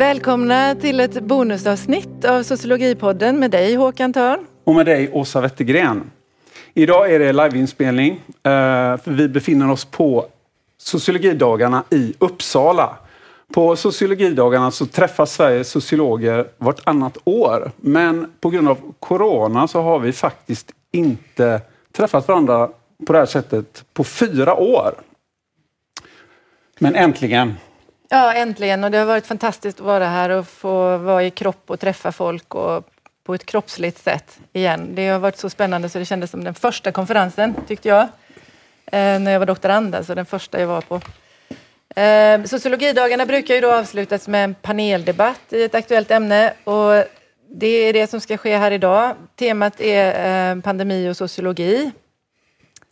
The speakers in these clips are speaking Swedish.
Välkomna till ett bonusavsnitt av Sociologipodden med dig Håkan Törn. Och med dig Åsa Wettergren. Idag är det liveinspelning. Eh, för vi befinner oss på Sociologidagarna i Uppsala. På sociologidagarna så träffas Sveriges sociologer vartannat år. Men på grund av Corona så har vi faktiskt inte träffat varandra på det här sättet på fyra år. Men äntligen. Ja, äntligen. Och det har varit fantastiskt att vara här och få vara i kropp och träffa folk och på ett kroppsligt sätt igen. Det har varit så spännande så det kändes som den första konferensen, tyckte jag. Eh, när jag var doktorand, alltså den första jag var på. Eh, sociologidagarna brukar ju då avslutas med en paneldebatt i ett aktuellt ämne och det är det som ska ske här idag. Temat är eh, pandemi och sociologi.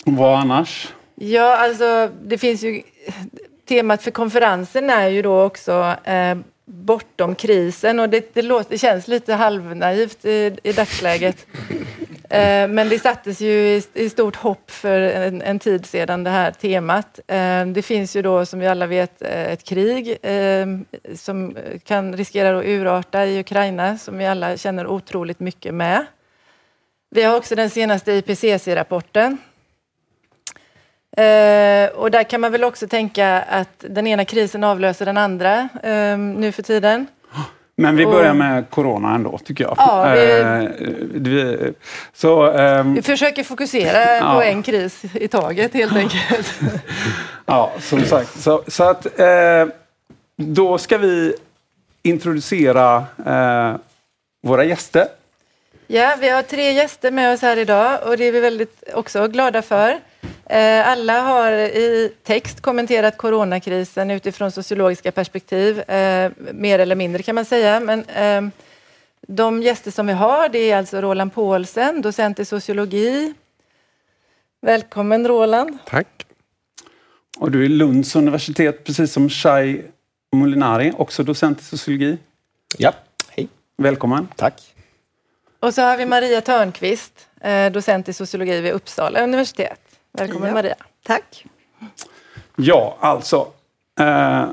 Vad annars? Ja, alltså det finns ju... Temat för konferensen är ju då också eh, bortom krisen och det, det, låter, det känns lite halvnaivt i, i dagsläget. Eh, men det sattes ju i, i stort hopp för en, en, tid sedan, det här temat. Eh, det finns ju då, som vi alla vet, eh, ett krig eh, som kan riskera att urarta i Ukraina, som vi alla känner otroligt mycket med. Vi har också den senaste IPCC-rapporten Eh, och där kan man väl också tänka att den ena krisen avlöser den andra eh, nu för tiden. Men vi börjar med corona ändå, tycker jag. Ja, vi, eh, så, ehm, vi försöker fokusera ja. på en kris i taget, helt enkelt. ja, som sagt. Så, så att, eh, då ska vi introducera eh, våra gäster. Ja, vi har tre gäster med oss här idag och det är vi väldigt också glada för. Eh, alla har i text kommenterat coronakrisen utifrån sociologiska perspektiv, eh, mer eller mindre kan man säga. Men eh, de gäster som vi har, det är alltså Roland Paulsen, docent i sociologi. Välkommen Roland. Tack. Och du är Lunds universitet, precis som Shai Molinari, också docent i sociologi. Ja, hej. Välkommen. Tack. Och så har vi Maria Törnqvist, docent i sociologi vid Uppsala universitet. Välkommen ja. Maria. Tack. Ja, alltså. Eh,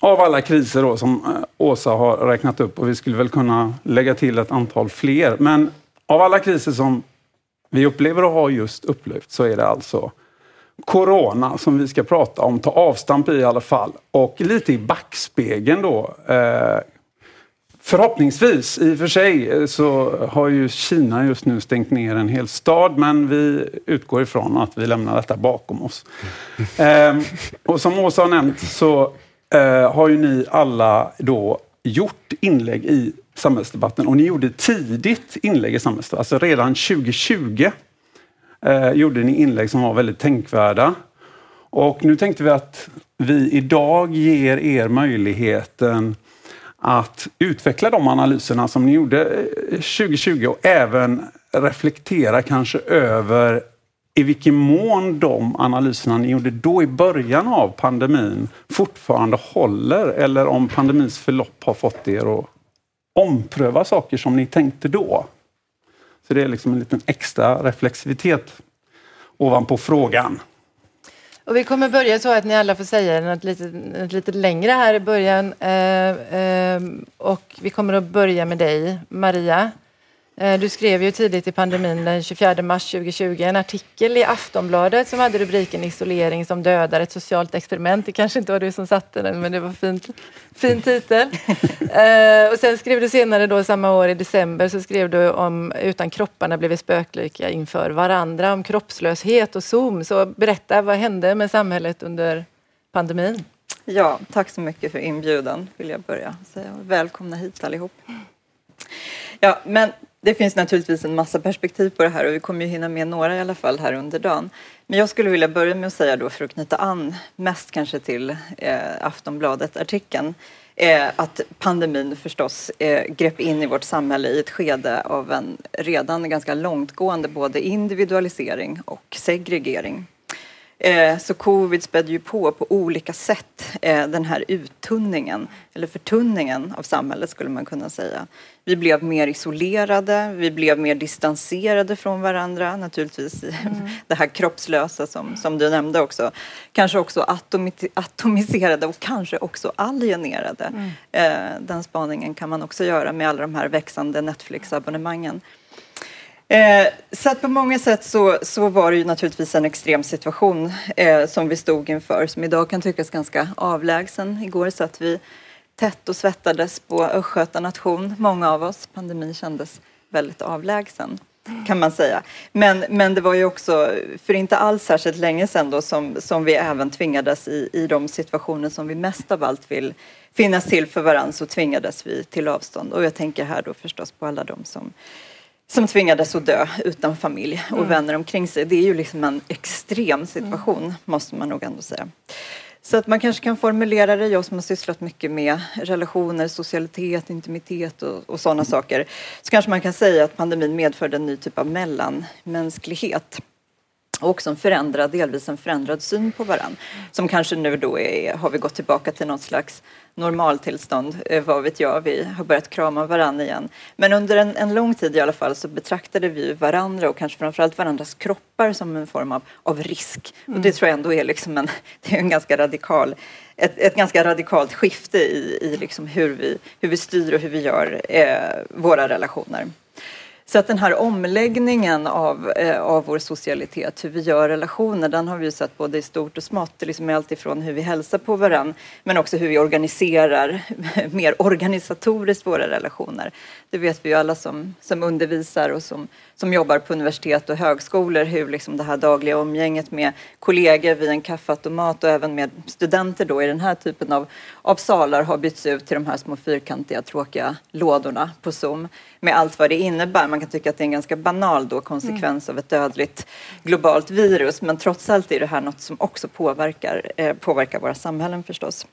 av alla kriser då, som eh, Åsa har räknat upp och vi skulle väl kunna lägga till ett antal fler. Men av alla kriser som vi upplever och har just upplevt så är det alltså Corona som vi ska prata om, ta avstamp i i alla fall. Och lite i backspegeln då eh, Förhoppningsvis. I och för sig eh, så har ju Kina just nu stängt ner en hel stad men vi utgår ifrån att vi lämnar detta bakom oss. ehm, och som Åsa har nämnt så eh, har ju ni alla då gjort inlägg i samhällsdebatten och ni gjorde tidigt inlägg i samhällsdebatten. Alltså redan 2020 eh, gjorde ni inlägg som var väldigt tänkvärda. Och nu tänkte vi att vi idag ger er möjligheten att utveckla de analyserna som ni gjorde eh, 2020 och även reflektera kanske över i vilken mån de analyserna ni gjorde då i början av pandemin fortfarande håller eller om pandemins förlopp har fått er att ompröva saker som ni tänkte då. Så det är liksom en liten extra reflexivitet ovanpå frågan. Och vi kommer börja så att ni alla får säga något lite, något lite längre här i början. Eh, eh, och vi kommer att börja med dig, Maria. Eh, du skrev ju tidigt i pandemin den 24 mars 2020 en artikel i Aftonbladet som hade rubriken Isolering som dödar ett socialt experiment. Det kanske inte var du som satte den men det var fint, fin titel. Eh, och sen skrev du senare då samma år i december så skrev du om Utan kropparna blev vi spöklika inför varandra, om kroppslöshet och Zoom. Så berätta, vad hände med samhället under pandemin? Ja, tack så mycket för inbjudan vill jag börja säga. Välkomna hit allihop. Ja, men det finns naturligtvis en massa perspektiv på det här och vi kommer ju hinna med några i alla fall här under dagen. Men jag skulle vilja börja med att säga då för att knyta an mest kanske till eh, Aftonbladet-artikeln eh, att pandemin förstås eh, grepp in i vårt samhälle i ett skede av en redan ganska långtgående både individualisering och segregering. Eh, så covid spädde ju på på olika sätt eh, den här uttunningen, eller förtunningen av samhället skulle man kunna säga. Vi blev mer isolerade, vi blev mer distanserade från varandra, naturligtvis mm. det här kroppslösa som, som du nämnde också. Kanske också atomiserade och kanske också alienerade. Mm. Eh, den spaningen kan man också göra med alla de här växande Netflix-abonnemangen. Eh, så att på många sätt så, så var det ju naturligtvis en extrem situation eh, som vi stod inför som idag kan tyckas ganska avlägsen. Igår satt vi tätt och svettades på Östgöta nation, många av oss. Pandemin kändes väldigt avlägsen kan man säga. Men, men det var ju också för inte alls särskilt länge sedan då som, som vi även tvingades i, i de situationer som vi mest av allt vill finnas till för varandra så tvingades vi till avstånd. Och jag tänker här då förstås på alla de som som tvingades att dö utan familj och mm. vänner omkring sig. Det är ju liksom en extrem situation, mm. måste man nog ändå säga. Så att man kanske kan formulera det, jag som har sysslat mycket med relationer, socialitet, intimitet och, och sådana saker, så kanske man kan säga att pandemin medförde en ny typ av mellanmänsklighet och också en förändrad, delvis en förändrad syn på varann. Som kanske nu då är, har vi gått tillbaka till något slags normaltillstånd, eh, vad vet jag, vi har börjat krama varandra igen. Men under en, en, lång tid i alla fall så betraktade vi varandra och kanske framförallt varandras kroppar som en form av, av risk. Mm. Och det tror jag ändå är liksom en, det är en ganska radikal ett, ett ganska radikalt skifte i, i liksom hur, vi, hur vi styr och hur vi gör eh, våra relationer. Så att den här omläggningen av, eh, av vår socialitet, hur vi gör relationer, den har vi ju sett både i stort och smått. Liksom allt ifrån hur vi hälsar på varandra, men också hur vi organiserar mer organisatoriskt våra relationer. Det vet vi ju alla som, som undervisar och som, som jobbar på universitet och högskolor, hur liksom det här dagliga umgänget med kollegor vid en kaffeautomat och även med studenter då i den här typen av, av salar har bytts ut till de här små fyrkantiga tråkiga lådorna på Zoom med allt vad det innebär. Man kan tycka att det är en ganska banal då konsekvens mm. av ett dödligt globalt virus men trots allt är det här något som också påverkar, eh, påverkar våra samhällen förstås.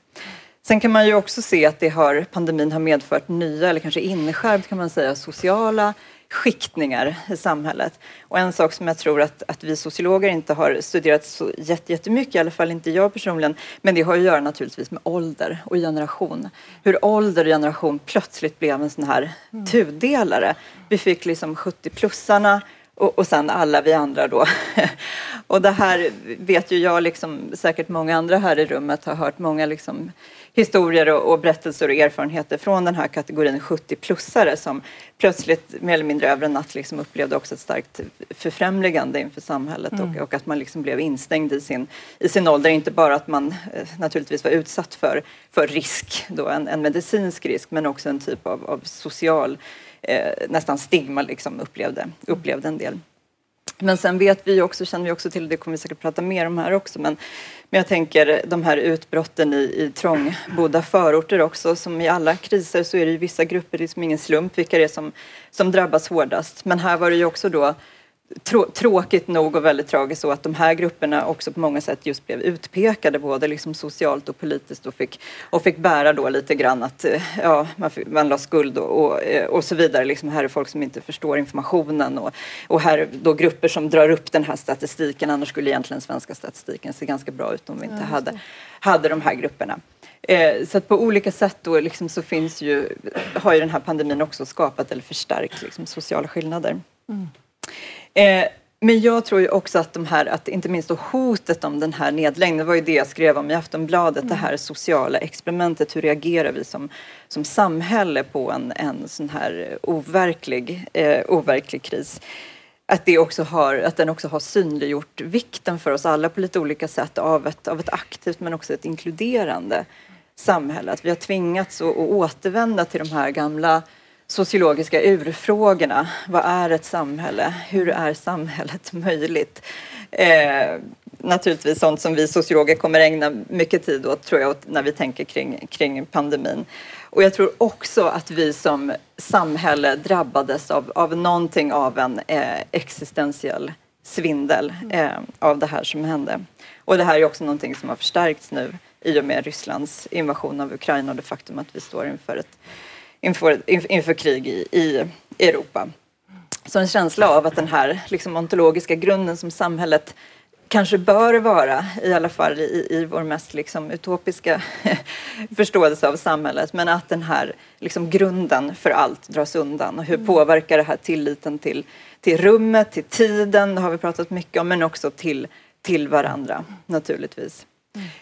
Sen kan man ju också se att det har, pandemin har medfört nya, eller kanske inskärpt kan man säga, sociala skiktningar i samhället. Och en sak som jag tror att, att vi sociologer inte har studerat så jättemycket, i alla fall inte jag personligen, men det har att göra naturligtvis med ålder och generation. Hur ålder och generation plötsligt blev en sån här mm. tudelare. Vi fick liksom 70-plussarna och, och sen alla vi andra då. och det här vet ju jag, liksom, säkert många andra här i rummet har hört många liksom, historier och, och, berättelser och erfarenheter från den här kategorin 70-plussare som plötsligt mer eller mindre över en natt liksom upplevde också ett starkt förfrämligande inför samhället mm. och, och, att man liksom blev instängd i sin, i sin ålder. Inte bara att man eh, naturligtvis var utsatt för, för risk, då, en, en medicinsk risk, men också en typ av, av social eh, nästan stigma liksom upplevde, upplevde en del. Men sen vet vi också, känner vi också till, det kommer vi säkert prata mer om här också, men, men jag tänker de här utbrotten i, i trångbodda förorter också, som i alla kriser så är det ju vissa grupper, det är liksom ingen slump vilka det är som, som drabbas hårdast. Men här var det ju också då tråkigt nog och väldigt tragiskt så att de här grupperna också på många sätt just blev utpekade både liksom socialt och politiskt och fick, och fick bära då lite grann att eh, ja, man, fick, man la skuld och, och, eh, och, så vidare. Liksom här är folk som inte förstår informationen och, och här är då grupper som drar upp den här statistiken. Annars skulle egentligen svenska statistiken se ganska bra ut om vi inte hade, hade de här grupperna. Eh, så att på olika sätt då liksom så finns ju, har ju den här pandemin också skapat eller förstärkt liksom sociala skillnader. Mm. Eh, men jag tror ju också att de här, att inte minst hotet om den här nedläggningen, det var ju det jag skrev om i Aftonbladet, mm. det här sociala experimentet, hur reagerar vi som, som samhälle på en, en sån här overklig, eh, overklig kris? Att, det också har, att den också har synliggjort vikten för oss alla på lite olika sätt av ett, av ett aktivt men också ett inkluderande samhälle. Att vi har tvingats att, att återvända till de här gamla sociologiska urfrågorna. Vad är ett samhälle? Hur är samhället möjligt? Eh, naturligtvis sånt som vi sociologer kommer ägna mycket tid åt tror jag när vi tänker kring, kring pandemin. Och jag tror också att vi som samhälle drabbades av, av någonting av en eh, existentiell svindel eh, av det här som hände. Och det här är också någonting som har förstärkts nu i och med Rysslands invasion av Ukraina och det faktum att vi står inför ett inför, inför krig i, i Europa. Så en känsla av att den här liksom, ontologiska grunden som samhället kanske bör vara, i alla fall i, i vår mest liksom, utopiska förståelse av samhället, men att den här liksom, grunden för allt dras undan. Och hur påverkar det här tilliten till, till rummet, till tiden, det har vi pratat mycket om, men också till, till varandra naturligtvis.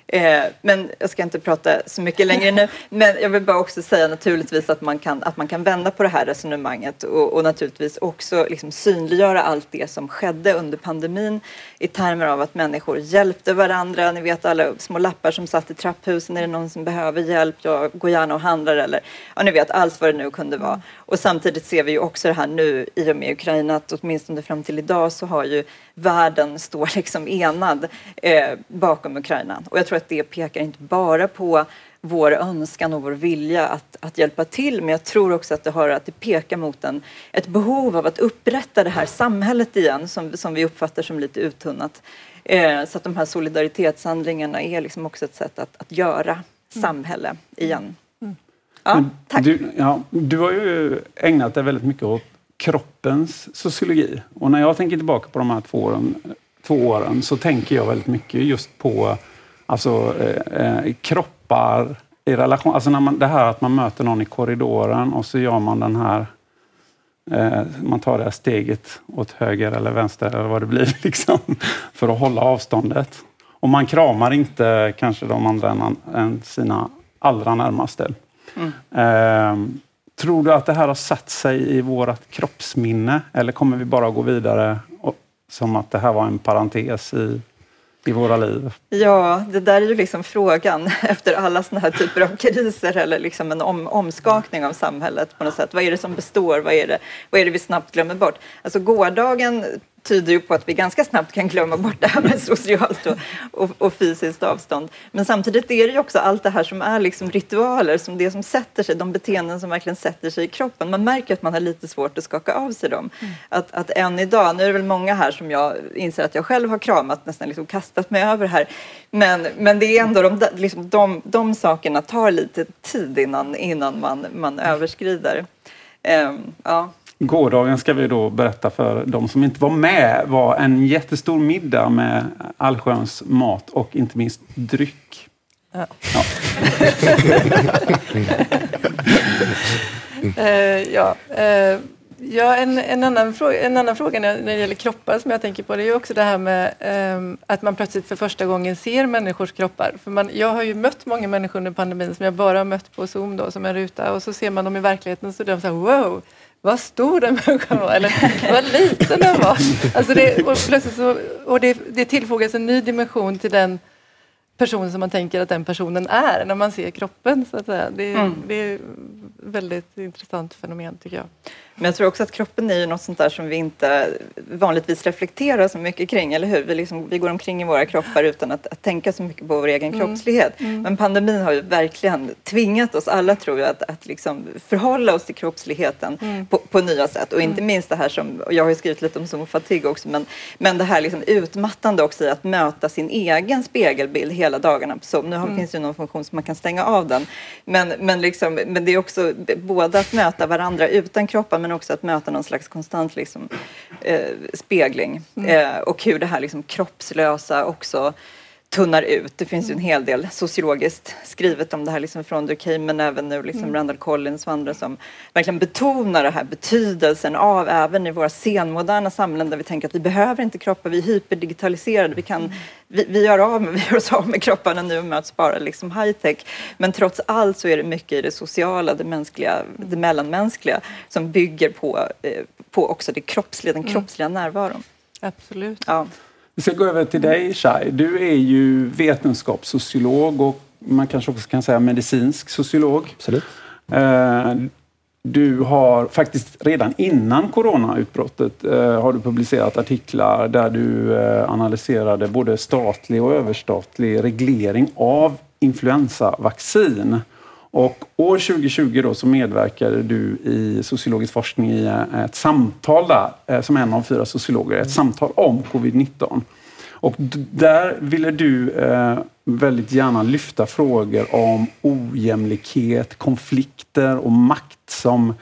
Eh, men jag ska inte prata så mycket längre nu. Men jag vill bara också säga naturligtvis att man kan, att man kan vända på det här resonemanget och, och naturligtvis också liksom synliggöra allt det som skedde under pandemin i termer av att människor hjälpte varandra. Ni vet alla små lappar som satt i trapphusen. Är det någon som behöver hjälp? Jag går gärna och handlar. Eller, ja, ni vet allt vad det nu kunde vara. Och samtidigt ser vi ju också det här nu i och med Ukraina att åtminstone fram till idag så har ju världen står liksom enad eh, bakom Ukraina. Och jag tror att det pekar inte bara på vår önskan och vår vilja att, att hjälpa till men jag tror också att det, har, att det pekar mot en, ett behov av att upprätta det här samhället igen som, som vi uppfattar som lite uttunnat. Eh, så att de här solidaritetshandlingarna är liksom också ett sätt att, att göra mm. samhälle igen. Ja, tack. Du, ja, du har ju ägnat dig väldigt mycket åt kroppens sociologi. Och när jag tänker tillbaka på de här två åren, två åren så tänker jag väldigt mycket just på alltså, eh, eh, kroppar i relation... Alltså när man, det här att man möter någon i korridoren och så gör man den här... Eh, man tar det här steget åt höger eller vänster eller vad det blir liksom, för att hålla avståndet. Och man kramar inte kanske de andra än, än sina allra närmaste. Mm. Eh, Tror du att det här har satt sig i vårt kroppsminne eller kommer vi bara gå vidare och, som att det här var en parentes i, i våra liv? Ja, det där är ju liksom frågan efter alla sådana här typer av kriser eller liksom en om, omskakning av samhället på något sätt. Vad är det som består? Vad är det, vad är det vi snabbt glömmer bort? Alltså gårdagen tyder ju på att vi ganska snabbt kan glömma bort det här med socialt och, och, och, fysiskt avstånd. Men samtidigt är det ju också allt det här som är liksom ritualer, som det som sätter sig, de beteenden som verkligen sätter sig i kroppen. Man märker att man har lite svårt att skaka av sig dem. Mm. Att, att än idag, nu är det väl många här som jag inser att jag själv har kramat, nästan liksom kastat mig över här. Men, men det är ändå de, liksom, de, de sakerna tar lite tid innan, innan man, man överskrider. Um, ja. Gårdagen ska vi då berätta för de som inte var med var en jättestor middag med allsköns mat och inte minst dryck. Ja. Ja. uh, ja. Uh, ja en, en, annan fråga, en annan fråga när, det gäller kroppar som jag tänker på det är också det här med um, att man plötsligt för första gången ser människors kroppar. För man, jag har ju mött många människor under pandemin som jag bara mött på Zoom då, som en ruta och så ser man dem i verkligheten så är de så här, wow vad stor den människan var eller vad liten den var. Alltså det, och plötsligt så, och det, det tillfogas en ny dimension till den person som man tänker att den personen är när man ser kroppen. Så att säga. Det, mm. det är ett väldigt intressant fenomen tycker jag. Men jag tror också att kroppen är ju något sånt där som vi inte vanligtvis reflekterar så mycket kring, eller hur? Vi, liksom, vi går omkring i våra kroppar utan att, att tänka så mycket på vår egen mm. kroppslighet. Mm. Men pandemin har ju verkligen tvingat oss alla, tror jag, att, att liksom förhålla oss till kroppsligheten mm. på, på, nya sätt. Och inte mm. minst det här som, och jag har ju skrivit lite om zoomfatig också, men, men det här liksom utmattande också i att möta sin egen spegelbild hela dagarna på Zoom. Nu har, mm. finns det ju någon funktion som man kan stänga av den. Men, men, liksom, men det är också både att möta varandra utan kroppar men också att möta någon slags konstant liksom, eh, spegling. Mm. Eh, och hur det här liksom, kroppslösa också tunnar ut. Det finns ju en hel del sociologiskt skrivet om det här liksom från Durkheim men även nu liksom mm. Randall Collins och andra som verkligen betonar den här betydelsen av även i våra senmoderna samhällen där vi tänker att vi behöver inte kroppar, vi är hyperdigitaliserade, vi, kan, mm. vi, vi gör av med, vi gör oss av med kropparna nu och möts bara liksom high tech. Men trots allt så är det mycket i det sociala, det mänskliga, det mellanmänskliga som bygger på, eh, på också det kroppsliga, den mm. kroppsliga närvaron. Absolut. Ja. Vi ska gå över till dig Shai. Du är ju vetenskapssociolog och man kanske också kan säga medicinsk sociolog. Absolut. Eh, du har faktiskt redan innan coronautbrottet eh, har du publicerat artiklar där du eh, analyserade både statlig och överstatlig reglering av influensavaccin. Och år 2020 då så medverkade du i sociologisk forskning i eh, ett samtal där, eh, som en av fyra sociologer, ett samtal om covid-19. Och där ville du eh, väldigt gärna lyfta frågor om ojämlikhet, konflikter och makt som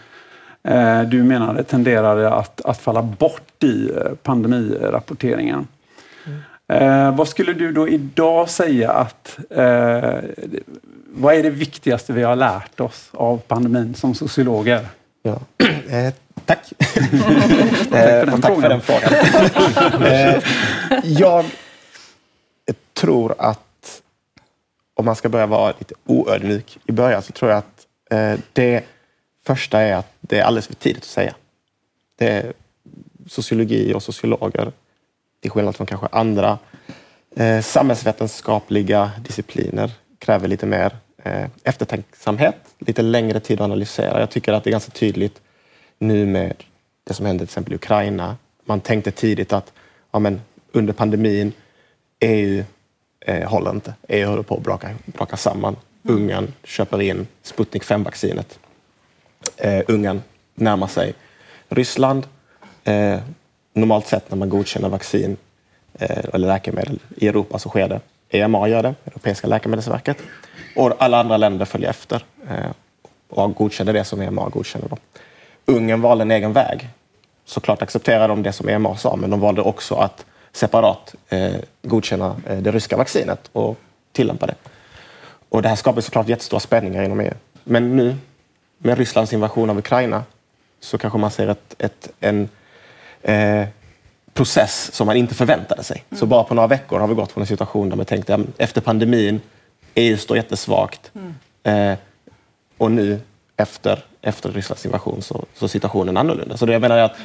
du menade tenderade att, att falla bort i pandemirapporteringen. Eh, vad skulle du då idag säga att eh, vad är det viktigaste vi har lärt oss av pandemin som sociologer? Ja. Eh, tack. eh, och tack för den frågan. eh, jag tror att om man ska börja vara lite oödmjuk i början så tror jag att eh, det första är att det är alldeles för tidigt att säga. Det är sociologi och sociologer, till skillnad från kanske andra eh, samhällsvetenskapliga discipliner, kräver lite mer eftertänksamhet, lite längre tid att analysera. Jag tycker att det är ganska tydligt nu med det som hände till exempel i Ukraina. Man tänkte tidigt att ja, men under pandemin, EU eh, håller inte. EU håller på att braka, braka samman. Mm. Ungern köper in Sputnik 5-vaccinet. Eh, Ungern närmar sig Ryssland. Eh, normalt sett när man godkänner vaccin eh, eller läkemedel i Europa så sker det. EMA gör det, Europeiska läkemedelsverket. Och alla andra länder följer efter eh, och godkänner det som EMA godkänner. Då. Ungern valde en egen väg. Såklart accepterade de det som EMA sa, men de valde också att separat eh, godkänna eh, det ryska vaccinet och tillämpa det. Och det här skapar såklart jättestora spänningar inom EU. Men nu, med Rysslands invasion av Ukraina, så kanske man ser ett, ett en eh, process som man inte förväntade sig. Mm. Så bara på några veckor har vi gått från en situation där man tänkte efter pandemin, EU står jättesvagt. Mm. Eh, och nu efter, efter Rysslands invasion så, så är situationen annorlunda. Så det jag menar att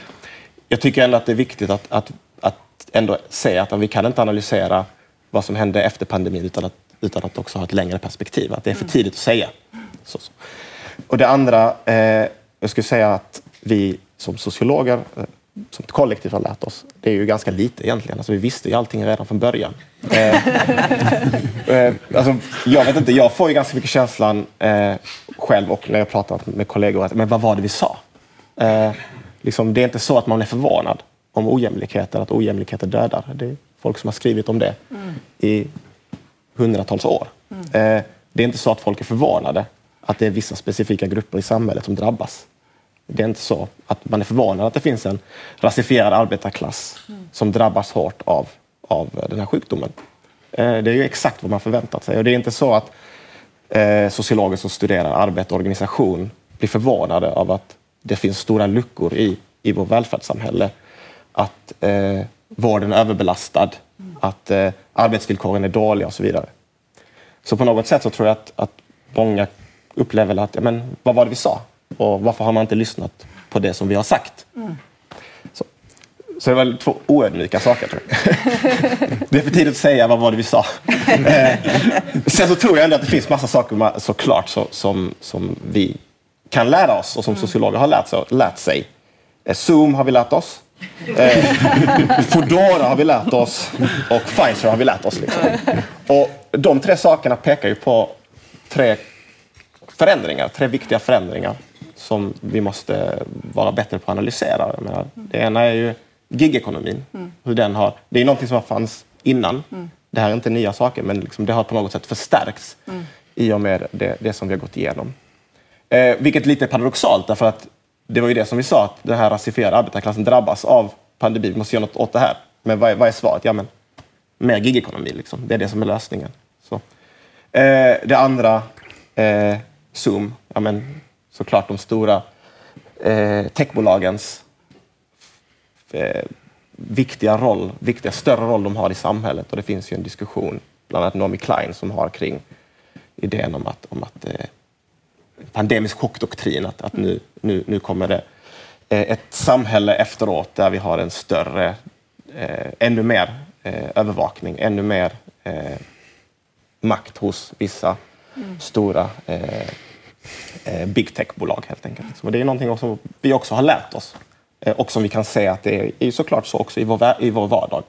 jag tycker ändå att det är viktigt att, att, att ändå säga att vi kan inte analysera vad som hände efter pandemin utan att, utan att också ha ett längre perspektiv. Att det är för mm. tidigt att säga. Så, så. Och det andra, eh, jag skulle säga att vi som sociologer eh, som ett kollektiv har lärt oss, det är ju ganska lite egentligen. Alltså, vi visste ju allting redan från början. Eh, eh, alltså, jag vet inte, jag får ju ganska mycket känslan eh, själv och när jag pratar med kollegor, att, men vad var det vi sa? Eh, liksom, det är inte så att man är förvånad om ojämlikheter, att ojämlikheter dödar. Det är folk som har skrivit om det mm. i hundratals år. Mm. Eh, det är inte så att folk är förvånade att det är vissa specifika grupper i samhället som drabbas. Det är inte så att man är förvånad att det finns en rasifierad arbetarklass mm. som drabbas hårt av, av den här sjukdomen. Eh, det är ju exakt vad man förväntat sig. Och det är inte så att eh, sociologer som studerar arbete och organisation blir förvånade av att det finns stora luckor i, i vårt välfärdssamhälle. Att eh, vården är överbelastad, mm. att eh, arbetsvillkoren är dåliga och så vidare. Så på något sätt så tror jag att, att många upplever att, ja, men vad var det vi sa? Och varför har man inte lyssnat på det som vi har sagt? Mm. Så, så det var två oödmjuka saker. Tror jag. det är för tidigt att säga vad var det vi sa. Eh, sen så tror jag ändå att det finns massa saker såklart så, som, som vi kan lära oss och som mm. sociologer har lärt sig. Lärt sig. Eh, Zoom har vi lärt oss. Eh, Foodora har vi lärt oss och Pfizer har vi lärt oss. Liksom. Och de tre sakerna pekar ju på tre förändringar, tre viktiga förändringar som vi måste vara bättre på att analysera. Menar, det ena är ju gigekonomin. Mm. Hur den har, det är någonting som fanns innan. Mm. Det här är inte nya saker, men liksom det har på något sätt förstärkts mm. i och med det, det som vi har gått igenom. Eh, vilket är lite paradoxalt, därför att det var ju det som vi sa, att den här rasifierade arbetarklassen drabbas av pandemin. Vi måste göra något åt det här. Men vad är, vad är svaret? Ja, men mer gigekonomi. Liksom. Det är det som är lösningen. Så. Eh, det andra, eh, Zoom. Ja, men såklart de stora eh, techbolagens eh, viktiga roll, viktiga större roll de har i samhället. Och det finns ju en diskussion, bland annat Naomi Klein, som har kring idén om att, om att eh, pandemisk chockdoktrin, att, att nu, nu, nu kommer det eh, ett samhälle efteråt där vi har en större, eh, ännu mer eh, övervakning, ännu mer eh, makt hos vissa mm. stora eh, Eh, big tech-bolag helt enkelt. Så det är någonting som vi också har lärt oss eh, och som vi kan se att det är såklart så också i vår, i vår vardag.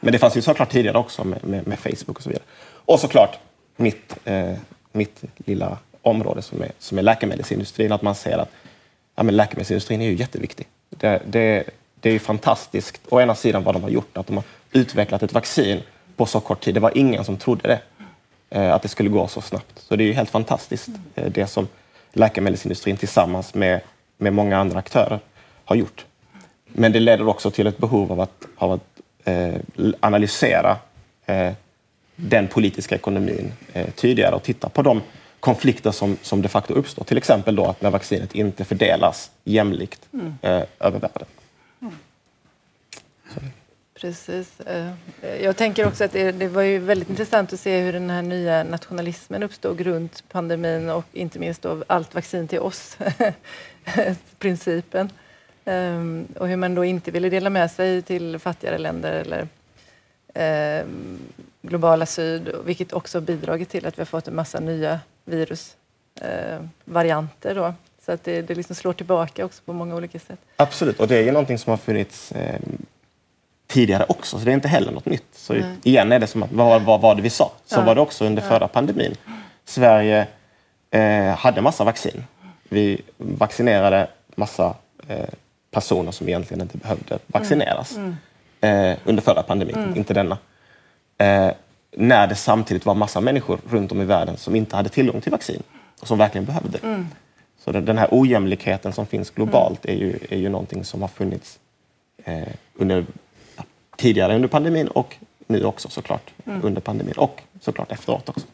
Men det fanns ju såklart tidigare också med, med, med Facebook och så vidare. Och såklart mitt, eh, mitt lilla område som är, som är läkemedelsindustrin, att man ser att ja, men läkemedelsindustrin är ju jätteviktig. Det, det, det är ju fantastiskt, å ena sidan vad de har gjort, att de har utvecklat ett vaccin på så kort tid. Det var ingen som trodde det. Eh, att det skulle gå så snabbt. Så det är helt fantastiskt eh, det som läkemedelsindustrin tillsammans med, med många andra aktörer har gjort. Men det leder också till ett behov av att, av att eh, analysera eh, den politiska ekonomin eh, tydligare och titta på de konflikter som, som de facto uppstår. Till exempel då att när vaccinet inte fördelas jämlikt mm. eh, över världen. Precis. Eh, jag tänker också att det, det, var ju väldigt intressant att se hur den här nya nationalismen uppstod runt pandemin och inte minst då allt vaccin till oss, principen. Ehm, och hur man då inte ville dela med sig till fattigare länder eller ehm, globala syd, vilket också bidragit till att vi har fått en massa nya virusvarianter. Eh, då. Så att det, det liksom slår tillbaka också på många olika sätt. Absolut, och det är ju någonting som har funnits eh, tidigare också, så det är inte heller något nytt. Så Nej. igen är det som att, vad, vad var det vi sa? Så ja. var det också under ja. förra pandemin. Sverige eh, hade massa vaccin. Vi vaccinerade massa eh, personer som egentligen inte behövde vaccineras mm. Mm. Eh, under förra pandemin, mm. inte denna. Eh, när det samtidigt var massa människor runt om i världen som inte hade tillgång till vaccin och som verkligen behövde. Mm. Så den här ojämlikheten som finns globalt är, ju, är ju någonting som har funnits eh, under, tidigare under pandemin och nu också såklart mm. under pandemin och såklart efteråt också.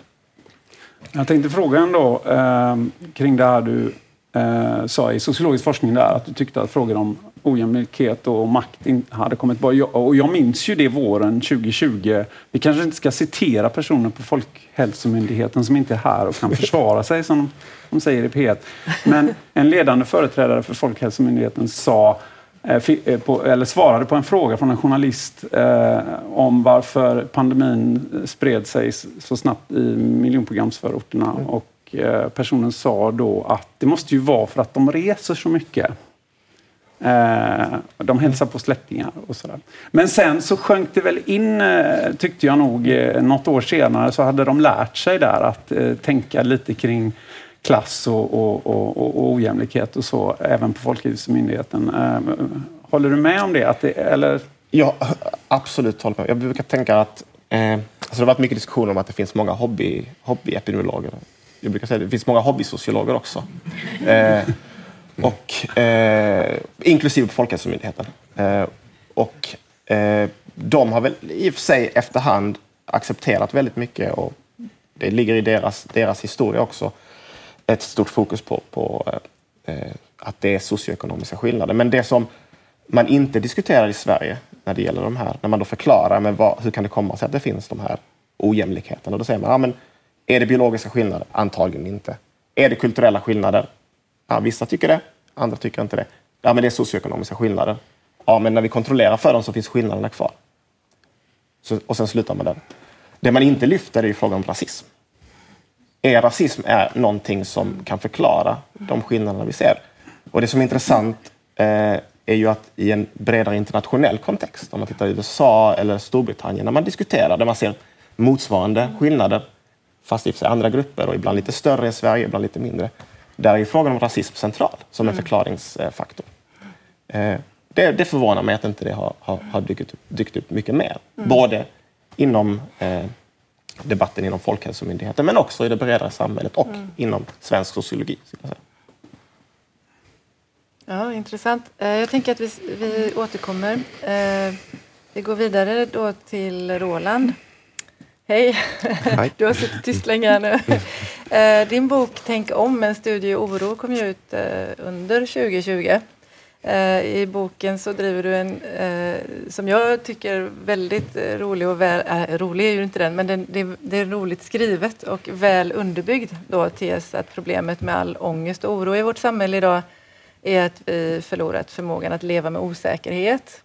Jag tänkte fråga ändå eh, kring det här du eh, sa i sociologisk forskning där att du tyckte att frågor om ojämlikhet och makt hade kommit bort. Och jag minns ju det våren 2020. Vi kanske inte ska citera personer på Folkhälsomyndigheten som inte är här och kan försvara sig som de säger i P1. Men en ledande företrädare för Folkhälsomyndigheten sa eh, eh, eller svarade på en fråga från en journalist eh, om varför pandemin spred sig så snabbt i miljonprogramsförorterna. Mm. Och Eh, personen sa då att det måste ju vara för att de reser så mycket. Eh, de hälsar på släktingar och sådär. Men sen så sjönk det väl in, eh, tyckte jag nog, något år senare så hade de lärt sig där att tänka lite kring klass och, och, och, och ojämlikhet och så, även på Folkhälsomyndigheten. Ehm, håller du med om det? Att det eller? Ja, absolut håller med. Jag brukar tänka att eh, alltså det har varit mycket diskussion om att det finns många hobby, hobbyepidemiologer jag brukar säga det, det finns många hobbysociologer också. Eh, och, eh, inklusive på Folkhälsomyndigheten. Eh, och eh, de har väl i och för sig efterhand accepterat väldigt mycket och det ligger i deras, deras historia också ett stort fokus på, på eh, att det är socioekonomiska skillnader. Men det som man inte diskuterar i Sverige när det gäller de här, när man då förklarar men vad, hur kan det komma sig att det finns de här ojämlikheterna, då säger man ja, men är det biologiska skillnader? Antagligen inte. Är det kulturella skillnader? Ja, vissa tycker det, andra tycker inte det. Ja, men det är socioekonomiska skillnader. Ja, men när vi kontrollerar för dem så finns skillnaderna kvar. Så, och sen slutar man där. Det man inte lyfter är frågan om rasism. Är rasism är någonting som kan förklara de skillnaderna vi ser. Och det som är intressant eh, är ju att i en bredare internationell kontext, om man tittar i USA eller Storbritannien, när man diskuterar, där man ser motsvarande skillnader, fast i andra grupper och ibland lite större i Sverige, ibland lite mindre. Där är frågan om rasism central som en mm. förklaringsfaktor. Eh, det, det förvånar mig att inte det har, har, har dykt, upp, dykt upp mycket mer. Mm. Både inom eh, debatten inom Folkhälsomyndigheten men också i det bredare samhället och mm. inom svensk sociologi. Ja, intressant. Eh, jag tänker att vi, vi återkommer. Eh, vi går vidare då till Roland. Hej! Du har suttit tyst länge här nu. Eh, din bok Tänk om, en studie i oro kom ut under 2020. Eh, I boken så driver du en, eh, som jag tycker, väldigt eh, rolig och väl... Äh, rolig är ju inte den, men den, det, det, är roligt skrivet och väl underbyggd då tes att problemet med all ångest och oro i vårt samhälle idag är att vi förlorat förmågan att leva med osäkerhet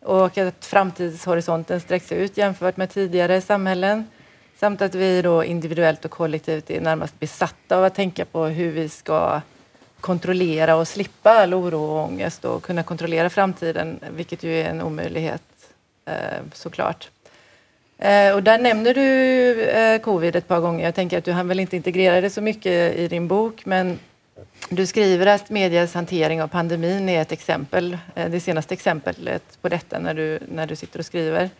och att framtidshorisonten sträcks ut jämfört med tidigare samhällen. Samt att vi då individuellt och kollektivt är närmast besatta av att tänka på hur vi ska kontrollera och slippa all oro och ångest och kunna kontrollera framtiden, vilket ju är en omöjlighet eh, såklart. Eh, och där nämner du eh, covid ett par gånger. Jag tänker att du hann väl inte integrera det så mycket i din bok, men du skriver att medias hantering av pandemin är ett exempel, det senaste exemplet på detta när du, när du sitter och skriver.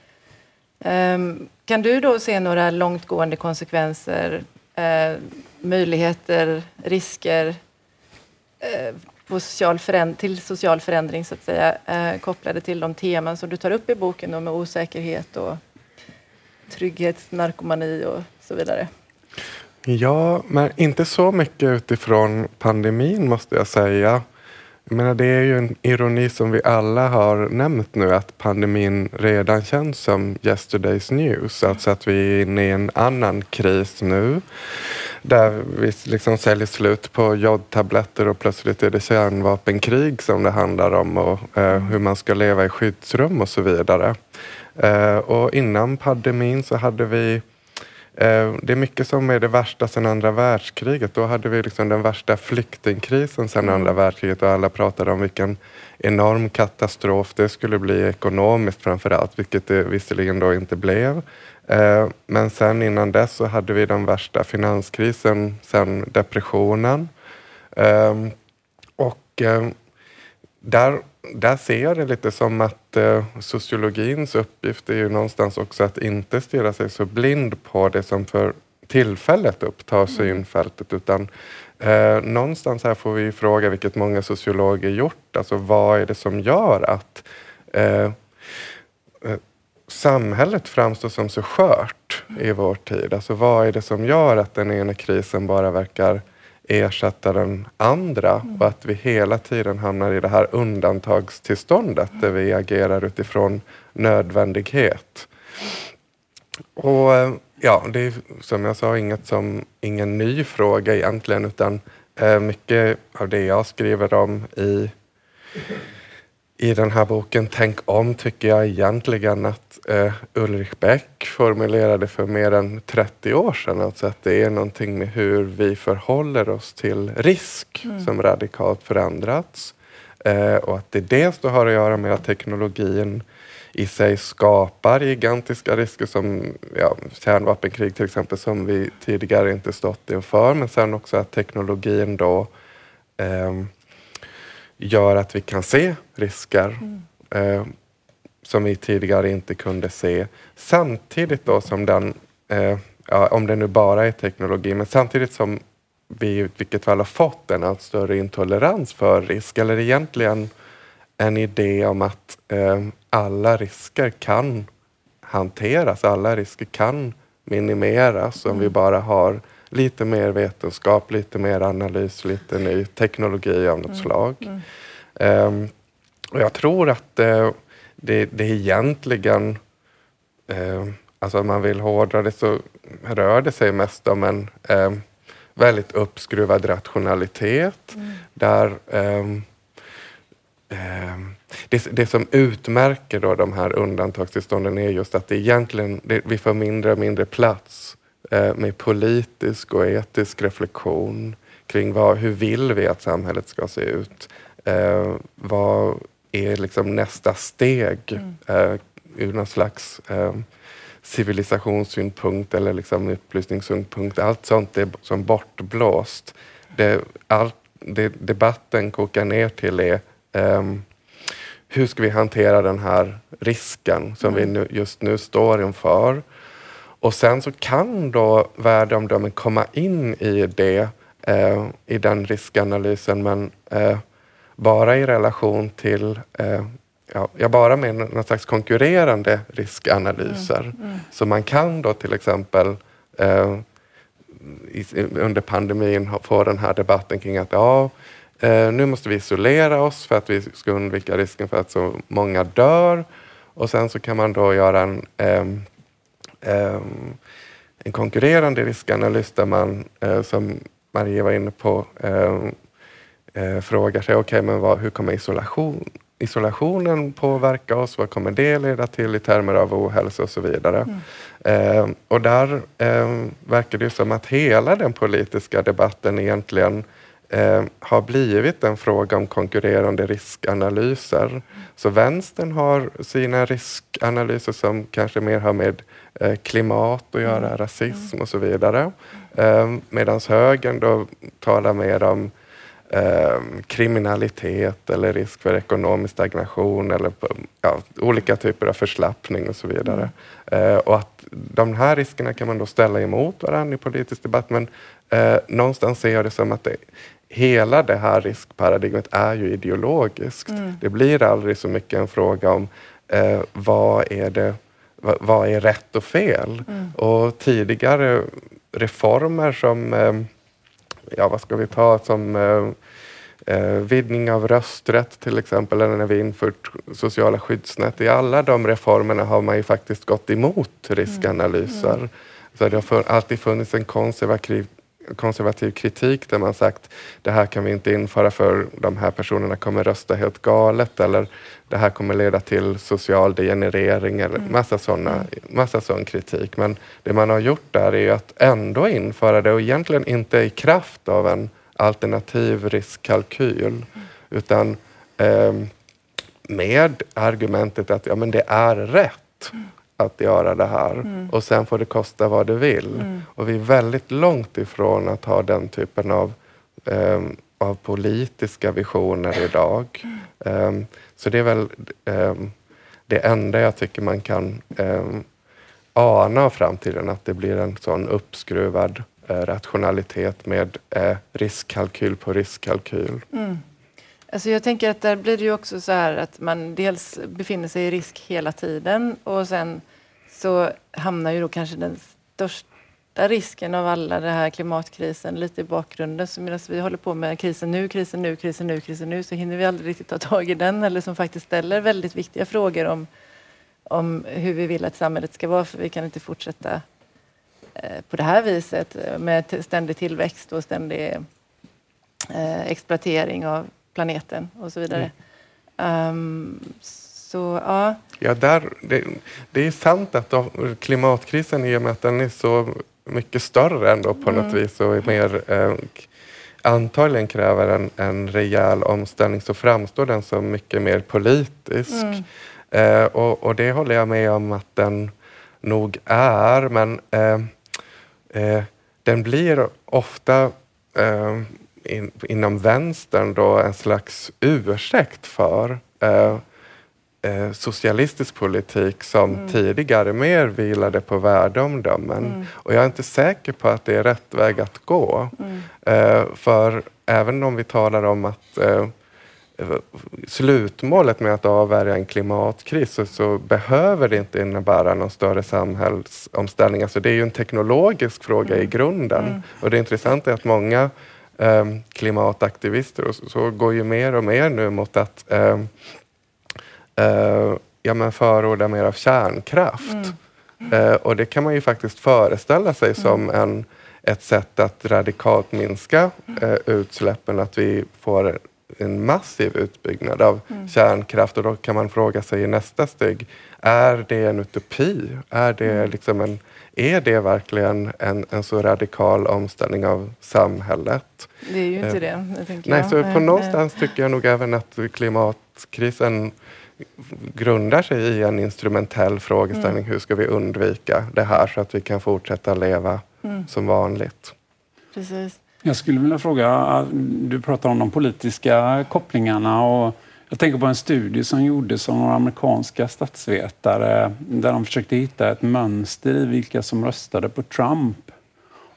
Ehm, kan du då se några långtgående konsekvenser, möjligheter, risker Eh, på social föränd till social förändring så att säga, eh, kopplade till de teman som du tar upp i boken då, med osäkerhet och trygghetsnarkomani och så vidare. Ja, men inte så mycket utifrån pandemin måste jag säga. Menar, det är ju en ironi som vi alla har nämnt nu att pandemin redan känns som yesterday's news. Alltså att vi är inne i en annan kris nu där vi liksom säljer slut på jodtabletter och plötsligt är det kärnvapenkrig som det handlar om och eh, hur man ska leva i skyddsrum och så vidare. Eh, och innan pandemin så hade vi det är mycket som är det värsta sedan andra världskriget. Då hade vi liksom den värsta flyktingkrisen sedan mm. andra världskriget och alla pratade om vilken enorm katastrof det skulle bli ekonomiskt framför allt, vilket det visserligen då inte blev. Eh, men sen innan dess så hade vi den värsta finanskrisen sedan depressionen. Ehm, och eh, där där ser jag det lite som att eh, sociologins uppgift är ju någonstans också att inte stirra sig så blind på det som för tillfället upptar mm. synfältet utan eh, någonstans här får vi fråga, vilket många sociologer gjort, alltså vad är det som gör att eh, eh samhället framstår som så skört i vår tid? Alltså vad är det som gör att den ena krisen bara verkar ersätta den andra och att vi hela tiden hamnar i det här undantagstillståndet där vi agerar utifrån nödvändighet. Och eh, ja, det är som jag sa inget som, ingen ny fråga egentligen utan eh, mycket av det jag skriver om i i den här boken Tänk om tycker jag egentligen att eh, Ulrich Beck formulerade för mer än 30 år sedan. Alltså att det är någonting med hur vi förhåller oss till risk mm. som radikalt förändrats. Eh, och att det dels då har att göra med att teknologin i sig skapar gigantiska risker som ja, kärnvapenkrig till exempel som vi tidigare inte stått inför. Men sen också att teknologin då eh, gör att vi kan se risker mm. eh, som vi tidigare inte kunde se. Samtidigt då som den, eh, ja, om det nu bara är teknologi, men samtidigt som vi i vilket fall har fått en allt större intolerans för risk, eller egentligen en idé om att eh, alla risker kan hanteras, alla risker kan minimeras om mm. vi bara har lite mer vetenskap, lite mer analys, lite ny teknologi av något mm. slag. Mm. Um, och jag tror att uh, det, det egentligen, uh, alltså om man vill hårdra det så rör det sig mest om en uh, väldigt uppskruvad rationalitet mm. där um, det, det, som utmärker då de här undantagstillstånden är just att det egentligen, det, vi får mindre och mindre plats Eh, med politisk och etisk reflektion kring vad, hur vill vi att samhället ska se ut? Eh, vad är liksom nästa steg mm. eh, ur någon slags eh, civilisationssynpunkt eller liksom upplysningssynpunkt? Allt sånt är som bortblåst. Det, allt, det debatten kokar ner till är eh, hur ska vi hantera den här risken som mm. vi nu, just nu står inför? Och sen så kan då värdeomdömen komma in i det, eh, i den riskanalysen, men eh, bara i relation till eh, ja, bara med någon slags konkurrerande riskanalyser. Mm, mm. Så man kan då till exempel eh, i, under pandemin få den här debatten kring att ja, eh, nu måste vi isolera oss för att vi ska undvika risken för att så många dör. Och sen så kan man då göra en eh, Ehm, en konkurrerande riskanalys där man, eh, som Maria var inne på, ehm, eh, frågar sig okay, men vad, hur kommer isolation, isolationen påverka oss? Vad kommer det leda till i termer av ohälsa och så vidare? Mm. Eh, och där eh, verkar det som att hela den politiska debatten egentligen eh, har blivit en fråga om konkurrerande riskanalyser. Så vänstern har sina riskanalyser som kanske mer har med eh, klimat att göra, mm. rasism och så vidare. Eh, Medan högern då talar mer om eh, kriminalitet eller risk för ekonomisk stagnation eller ja, olika typer av förslappning och så vidare. Mm. Eh, och att de här riskerna kan man då ställa emot varandra i politisk debatt men eh, någonstans ser jag det som att det hela det här riskparadigmet är ju ideologiskt. Mm. Det blir aldrig så mycket en fråga om eh, vad är det vad är rätt och fel? Mm. Och tidigare reformer som, eh, ja vad ska vi ta, som eh, eh, vidgning av rösträtt till exempel, eller när vi infört sociala skyddsnät. I alla de reformerna har man ju faktiskt gått emot riskanalyser. Mm. Så det har alltid funnits en konservativ konservativ kritik där man sagt det här kan vi inte införa för de här personerna kommer rösta helt galet eller det här kommer leda till social degenerering eller mm. massa, såna, mm. massa sån kritik. Men det man har gjort där är att ändå införa det och egentligen inte i kraft av en alternativ riskkalkyl mm. utan eh, med argumentet att ja, men det är rätt. Att göra det här mm. och sen får det kosta vad det vill. Mm. Och vi är väldigt långt ifrån att ha den typen av, um, av politiska visioner idag. Um, så det är väl um, det enda jag tycker man kan ana av framtiden, att det blir en sån uppskruvad uh, rationalitet med uh, riskkalkyl på riskkalkyl. Mm. Alltså jag tänker att där blir det ju också så här att man dels befinner sig i risk hela tiden och sen så hamnar ju då kanske den största risken av alla den här klimatkrisen lite i bakgrunden. Så medan vi håller på med krisen nu, krisen nu, krisen nu, krisen nu så hinner vi aldrig riktigt ta tag i den eller som faktiskt ställer väldigt viktiga frågor om, om hur vi vill att samhället ska vara för vi kan inte fortsätta eh, på det här viset eh, med ständig tillväxt och ständig eh, exploatering av planeten och så vidare. Mm. Um, så, ja. Ja, där, det, det är sant att klimatkrisen i och med att den är så mycket större ändå på mm. något vis och är mer eh, antagligen kräver en, en rejäl omställning så framstår den som mycket mer politisk. Mm. Eh, och, och, det håller jag med om att den nog är, men eh, eh den blir ofta eh, in, inom vänstern då en slags ursäkt för eh, eh, socialistisk politik som mm. tidigare mer vilade på värdeomdömen. Mm. Och jag är inte säker på att det är rätt väg att gå. Mm. Eh, för även om vi talar om att eh, slutmålet med att avvärja en klimatkris så, så, behöver det inte innebära någon större samhällsomställning. Alltså det är ju en teknologisk fråga mm. i grunden. Mm. Och det intressanta är att många eh, klimataktivister och så, så, går ju mer och mer nu mot att eh, eh, ja, men förordar mer av kärnkraft. Mm. Eh, och det kan man ju faktiskt föreställa sig mm. som en, ett sätt att radikalt minska eh, utsläppen, att vi får en massiv utbyggnad av mm. kärnkraft och då kan man fråga sig i nästa steg, är det en utopi? Är det, mm. liksom en, är det verkligen en, en så radikal omställning av samhället? Det är ju inte eh, det. nej, jag. så på någonstans tycker jag nog även att klimatkrisen grundar sig i en instrumentell frågeställning. Mm. Hur ska vi undvika det här så att vi kan fortsätta leva mm. som vanligt? Precis. Jag skulle vilja fråga, du pratar om de politiska kopplingarna och jag tänker på en studie som gjordes av några amerikanska statsvetare där de försökte hitta ett mönster i vilka som röstade på Trump.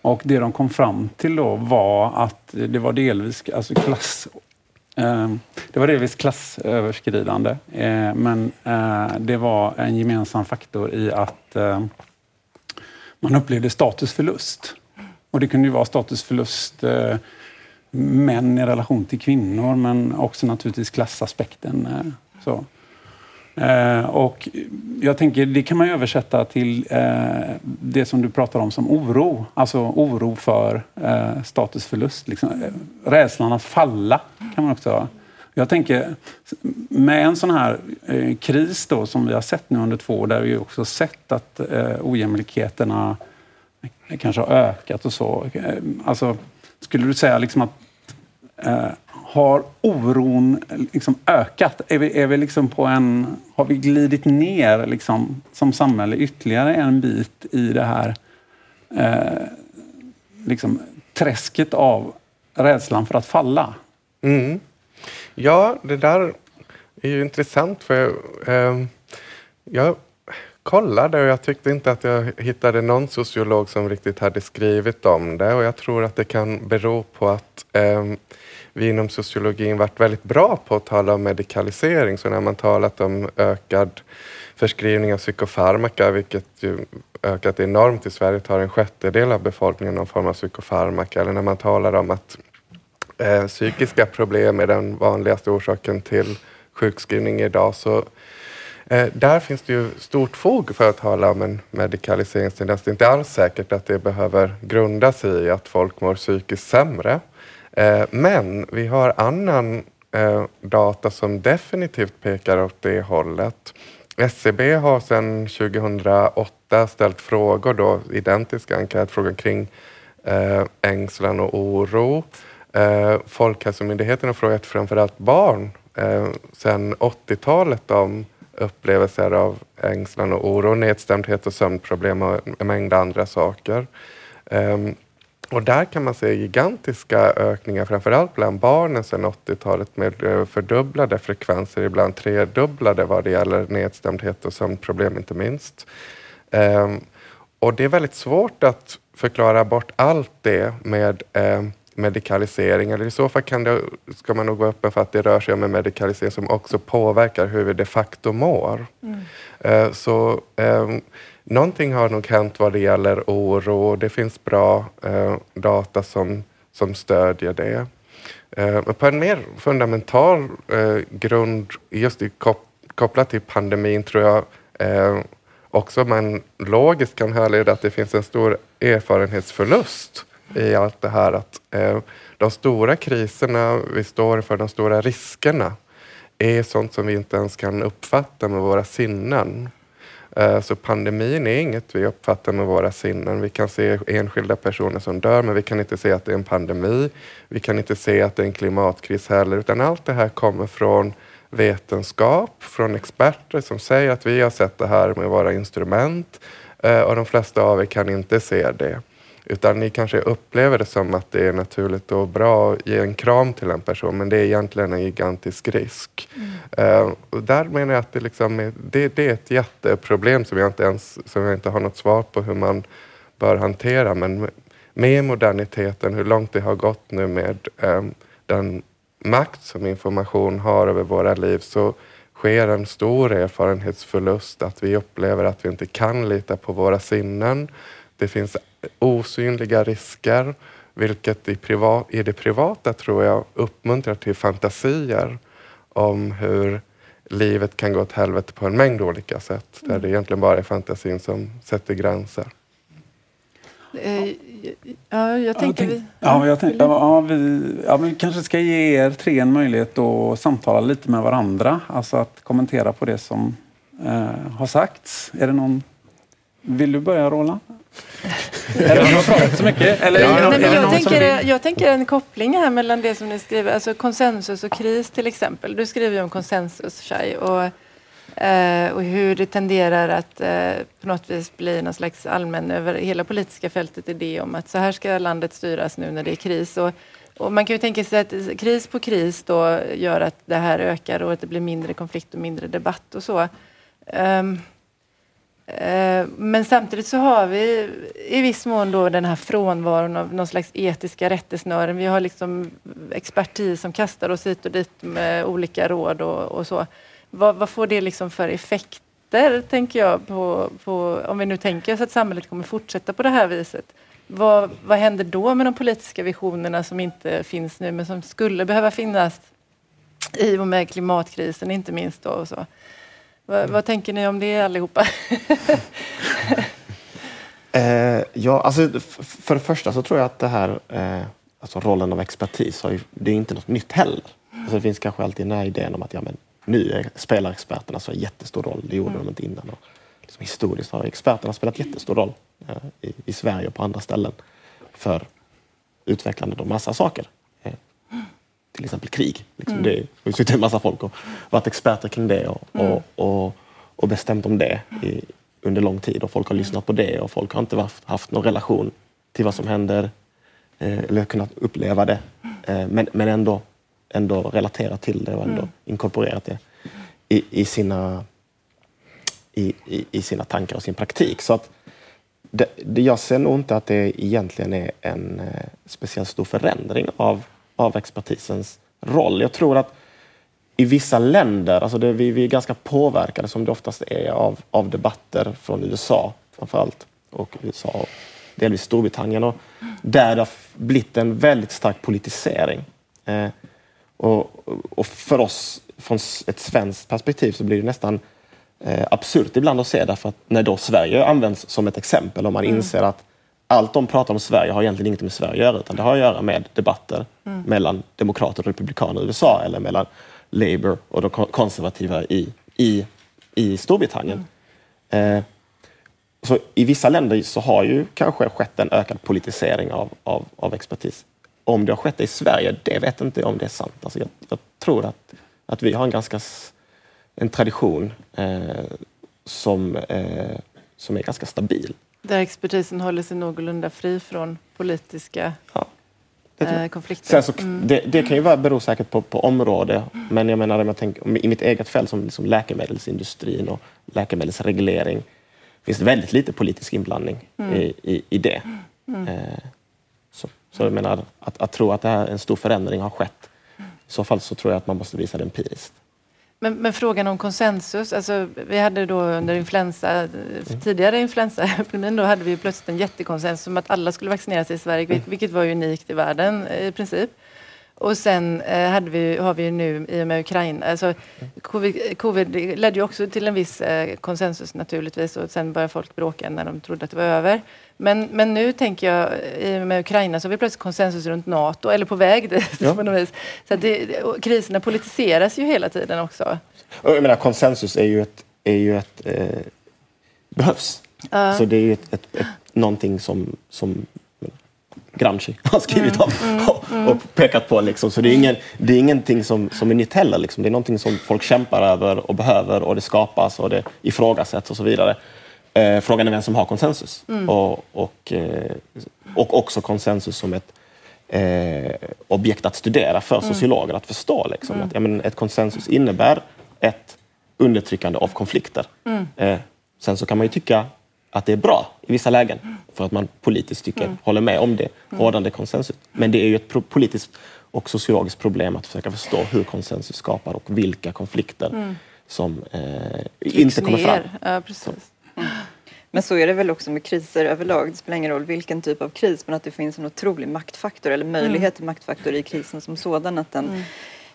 Och det de kom fram till då var att det var delvis alltså klass Eh, det var delvis klassöverskridande, eh, men eh, det var en gemensam faktor i att eh, man upplevde statusförlust. Och det kunde ju vara statusförlust eh, män i relation till kvinnor, men också naturligtvis klassaspekten. Eh, så. Eh, och jag tänker, det kan man översätta till eh, det som du pratar om som oro. Alltså oro för eh, statusförlust. Liksom. Eh, rädslan att falla kan man också ha. Jag tänker, med en sån här eh, kris då, som vi har sett nu under två år, där vi också sett att eh, ojämlikheterna kanske har ökat och så. Alltså, skulle du säga liksom att eh, har oron liksom ökat? Är vi, är vi liksom på en, har vi glidit ner liksom, som samhälle ytterligare en bit i det här eh, liksom, träsket av rädslan för att falla? Mm. Ja, det där är ju intressant för eh, jag kollade och jag tyckte inte att jag hittade någon sociolog som riktigt hade skrivit om det och jag tror att det kan bero på att eh, vi inom sociologin varit väldigt bra på att tala om medikalisering. Så när man talat om ökad förskrivning av psykofarmaka, vilket ju ökat enormt i Sverige, tar en sjättedel av befolkningen någon form av psykofarmaka. Eller när man talar om att eh, psykiska problem är den vanligaste orsaken till sjukskrivning idag, så eh, där finns det ju stort fog för att tala om en medikaliseringstendens. Det är inte alls säkert att det behöver grunda sig i att folk mår psykiskt sämre. Eh, men vi har annan eh, data som definitivt pekar åt det hållet. SCB har sedan 2008 ställt frågor, då, identiska enkätfrågor kring eh, ängslan och oro. Eh, Folkhälsomyndigheten har frågat framförallt barn eh, sedan 80-talet om upplevelser av ängslan och oro, nedstämdhet och sömnproblem och en mängd andra saker. Ehm, och där kan man se gigantiska ökningar, framförallt bland barnen sedan 80-talet med eh, fördubblade frekvenser, ibland tredubblade vad det gäller nedstämdhet och sömnproblem inte minst. Um, och det är väldigt svårt att förklara bort allt det med um, medikalisering. Eller I så fall kan det, ska man nog vara öppen för att det rör sig om en medikalisering som också påverkar hur vi de facto mår. Mm. Uh, så um, någonting har nog hänt vad det gäller oro. Det finns bra eh, data som, som stödjer det. Uh, på en mer fundamental eh, grund, just i kop kopplat till pandemin, tror jag eh, också man logiskt kan härleda att det finns en stor erfarenhetsförlust i allt det här att eh, de stora kriserna vi står inför, de stora riskerna, är sånt som vi inte ens kan uppfatta med våra sinnen. Eh, så pandemin är inget vi uppfattar med våra sinnen. Vi kan se enskilda personer som dör, men vi kan inte se att det är en pandemi. Vi kan inte se att det är en klimatkris heller, utan allt det här kommer från vetenskap, från experter som säger att vi har sett det här med våra instrument eh, och de flesta av er kan inte se det. Utan ni kanske upplever det som att det är naturligt och bra att ge en kram till en person, men det är egentligen en gigantisk risk. Mm. Uh, och där menar jag att det, liksom är, det, det, är ett jätteproblem som jag, inte ens, som jag inte har något svar på hur man bör hantera. Men med moderniteten, hur långt det har gått nu med um, den makt som information har över våra liv, så sker en stor erfarenhetsförlust. Att vi upplever att vi inte kan lita på våra sinnen. Det finns osynliga risker, vilket i, privat, i det privata tror jag uppmuntrar till fantasier om hur livet kan gå åt helvete på en mängd olika sätt, där det egentligen bara är fantasin som sätter gränser. Eh, ja, jag tänker vi... Ja, jag tänkte, ja, vi, ja, vi kanske ska ge er tre en möjlighet att samtala lite med varandra. Alltså att kommentera på det som eh, har sagts. Är det någon... Vill du börja Roland? Eller har pratat så mycket? Eller ja, någon, nej, jag, tänker, jag tänker en koppling här mellan det som ni skriver, alltså konsensus och kris till exempel. Du skriver ju om konsensus, Shai, och, eh, och hur det tenderar att eh, på något vis bli någon slags allmän över hela politiska fältet idé om att så här ska landet styras nu när det är kris. Och, och man kan ju tänka sig att kris på kris då gör att det här ökar och att det blir mindre konflikt och mindre debatt och så. Um, Eh, Eh, men samtidigt så har vi i viss mån då den här frånvaron av någon slags etiska rättesnören. Vi har liksom expertis som kastar oss hit och dit med olika råd och, och så. Vad, vad, får det liksom för effekter, tänker jag, på, på, om vi nu tänker oss att samhället kommer fortsätta på det här viset? Vad, vad händer då med de politiska visionerna som inte finns nu men som skulle behöva finnas i och med klimatkrisen inte minst då och så? Vad, vad tänker ni om det allihopa? eh, ja, alltså, för det första så tror jag att det här, eh, alltså rollen av expertis, ju, det är inte något nytt heller. Alltså, det finns kanske alltid den här idén om att ja, men, nu spelar experterna så en jättestor roll. Det gjorde mm. de inte innan. Och, liksom, historiskt har experterna spelat jättestor roll eh, i, i Sverige och på andra ställen för utvecklandet av massa saker till exempel krig. Liksom mm. Det har suttit en massa folk och varit experter kring det och, mm. och, och, och, bestämt om det i, under lång tid och folk har lyssnat på det och folk har inte haft, haft någon relation till vad som händer eh, eller kunnat uppleva det eh, men, men ändå, ändå relaterat till det och ändå mm. inkorporerat det i, i, sina, i, i, i sina tankar och sin praktik. Så att det, det, jag ser nog inte att det egentligen är en eh, speciellt stor förändring av, av expertisens roll. Jag tror att i vissa länder, alltså det, vi, vi är ganska påverkade som det oftast är av, av debatter från USA framförallt och USA och delvis Storbritannien. Och där det har blivit en väldigt stark politisering. Eh, och, och, för oss, från ett svenskt perspektiv, så blir det nästan eh, absurt ibland att se därför att när då Sverige används som ett exempel och man mm. inser att allt de pratar om Sverige har egentligen inget med Sverige att göra utan det har att göra med debatter mm. mellan demokrater och republikaner i USA eller mellan Labour och de konservativa i, i, i Storbritannien. Mm. Eh, så I vissa länder så har ju kanske skett en ökad politisering av, av, av expertis. Om det har skett i Sverige, det vet inte jag om det är sant. Alltså jag, jag tror att, att vi har en ganska en tradition eh, som, eh, som är ganska stabil. Där expertisen håller sig någorlunda fri från politiska ja, eh, konflikter. Så, mm. det, det, kan ju vara, bero säkert på, på område, men jag menar jag tänker, i mitt eget fält som liksom läkemedelsindustrin och läkemedelsreglering finns det väldigt lite politisk inblandning mm. i, i, i, det. Mm. Eh, så, så jag menar, att, att tro att det här, en stor förändring har skett, i så fall så tror jag att man måste visa det empiriskt. Men, men, frågan om konsensus, alltså, vi hade då under influensa, mm. tidigare influensaepidemin, då hade vi plötsligt en jättekonsensus om att alla skulle vaccinera sig i Sverige, mm. vilket var unikt i världen i princip. Och sen eh, hade vi, har vi nu i och med Ukraina, alltså, covid, covid ledde ju också till en viss eh, konsensus naturligtvis och sen började folk bråka när de trodde att det var över. Men, men nu tänker jag, i och med Ukraina så har vi plötsligt konsensus runt NATO, eller på väg dit ja. på något vis. Så det, kriserna politiseras ju hela tiden också. Jag menar, konsensus är ju ett, är ju ett eh, behövs. Uh. Så det är ju ett, ett, ett, någonting som, som Gramsci har skrivit om mm, mm, och pekat på. Liksom. Så det är, ingen, det är ingenting som, som är nytt heller. Liksom. Det är någonting som folk kämpar över och behöver och det skapas och det ifrågasätts och så vidare. Eh, frågan är vem som har konsensus. Mm. Och, och, eh, och också konsensus som ett eh, objekt att studera för mm. sociologer att förstå. Liksom. Mm. Att, ja, men ett konsensus innebär ett undertryckande av konflikter. Mm. Eh, sen så kan man ju tycka att det är bra i vissa lägen för att man politiskt tycker, mm. håller med om det rådande konsensus. Men det är ju ett politiskt och sociologiskt problem att försöka förstå hur konsensus skapar och vilka konflikter mm. som eh, inte kommer fram. Ja, precis. Mm. Men så är det väl också med kriser överlag. Det spelar ingen roll vilken typ av kris men att det finns en otrolig maktfaktor eller möjlighet till maktfaktor i krisen som sådan. Att den, mm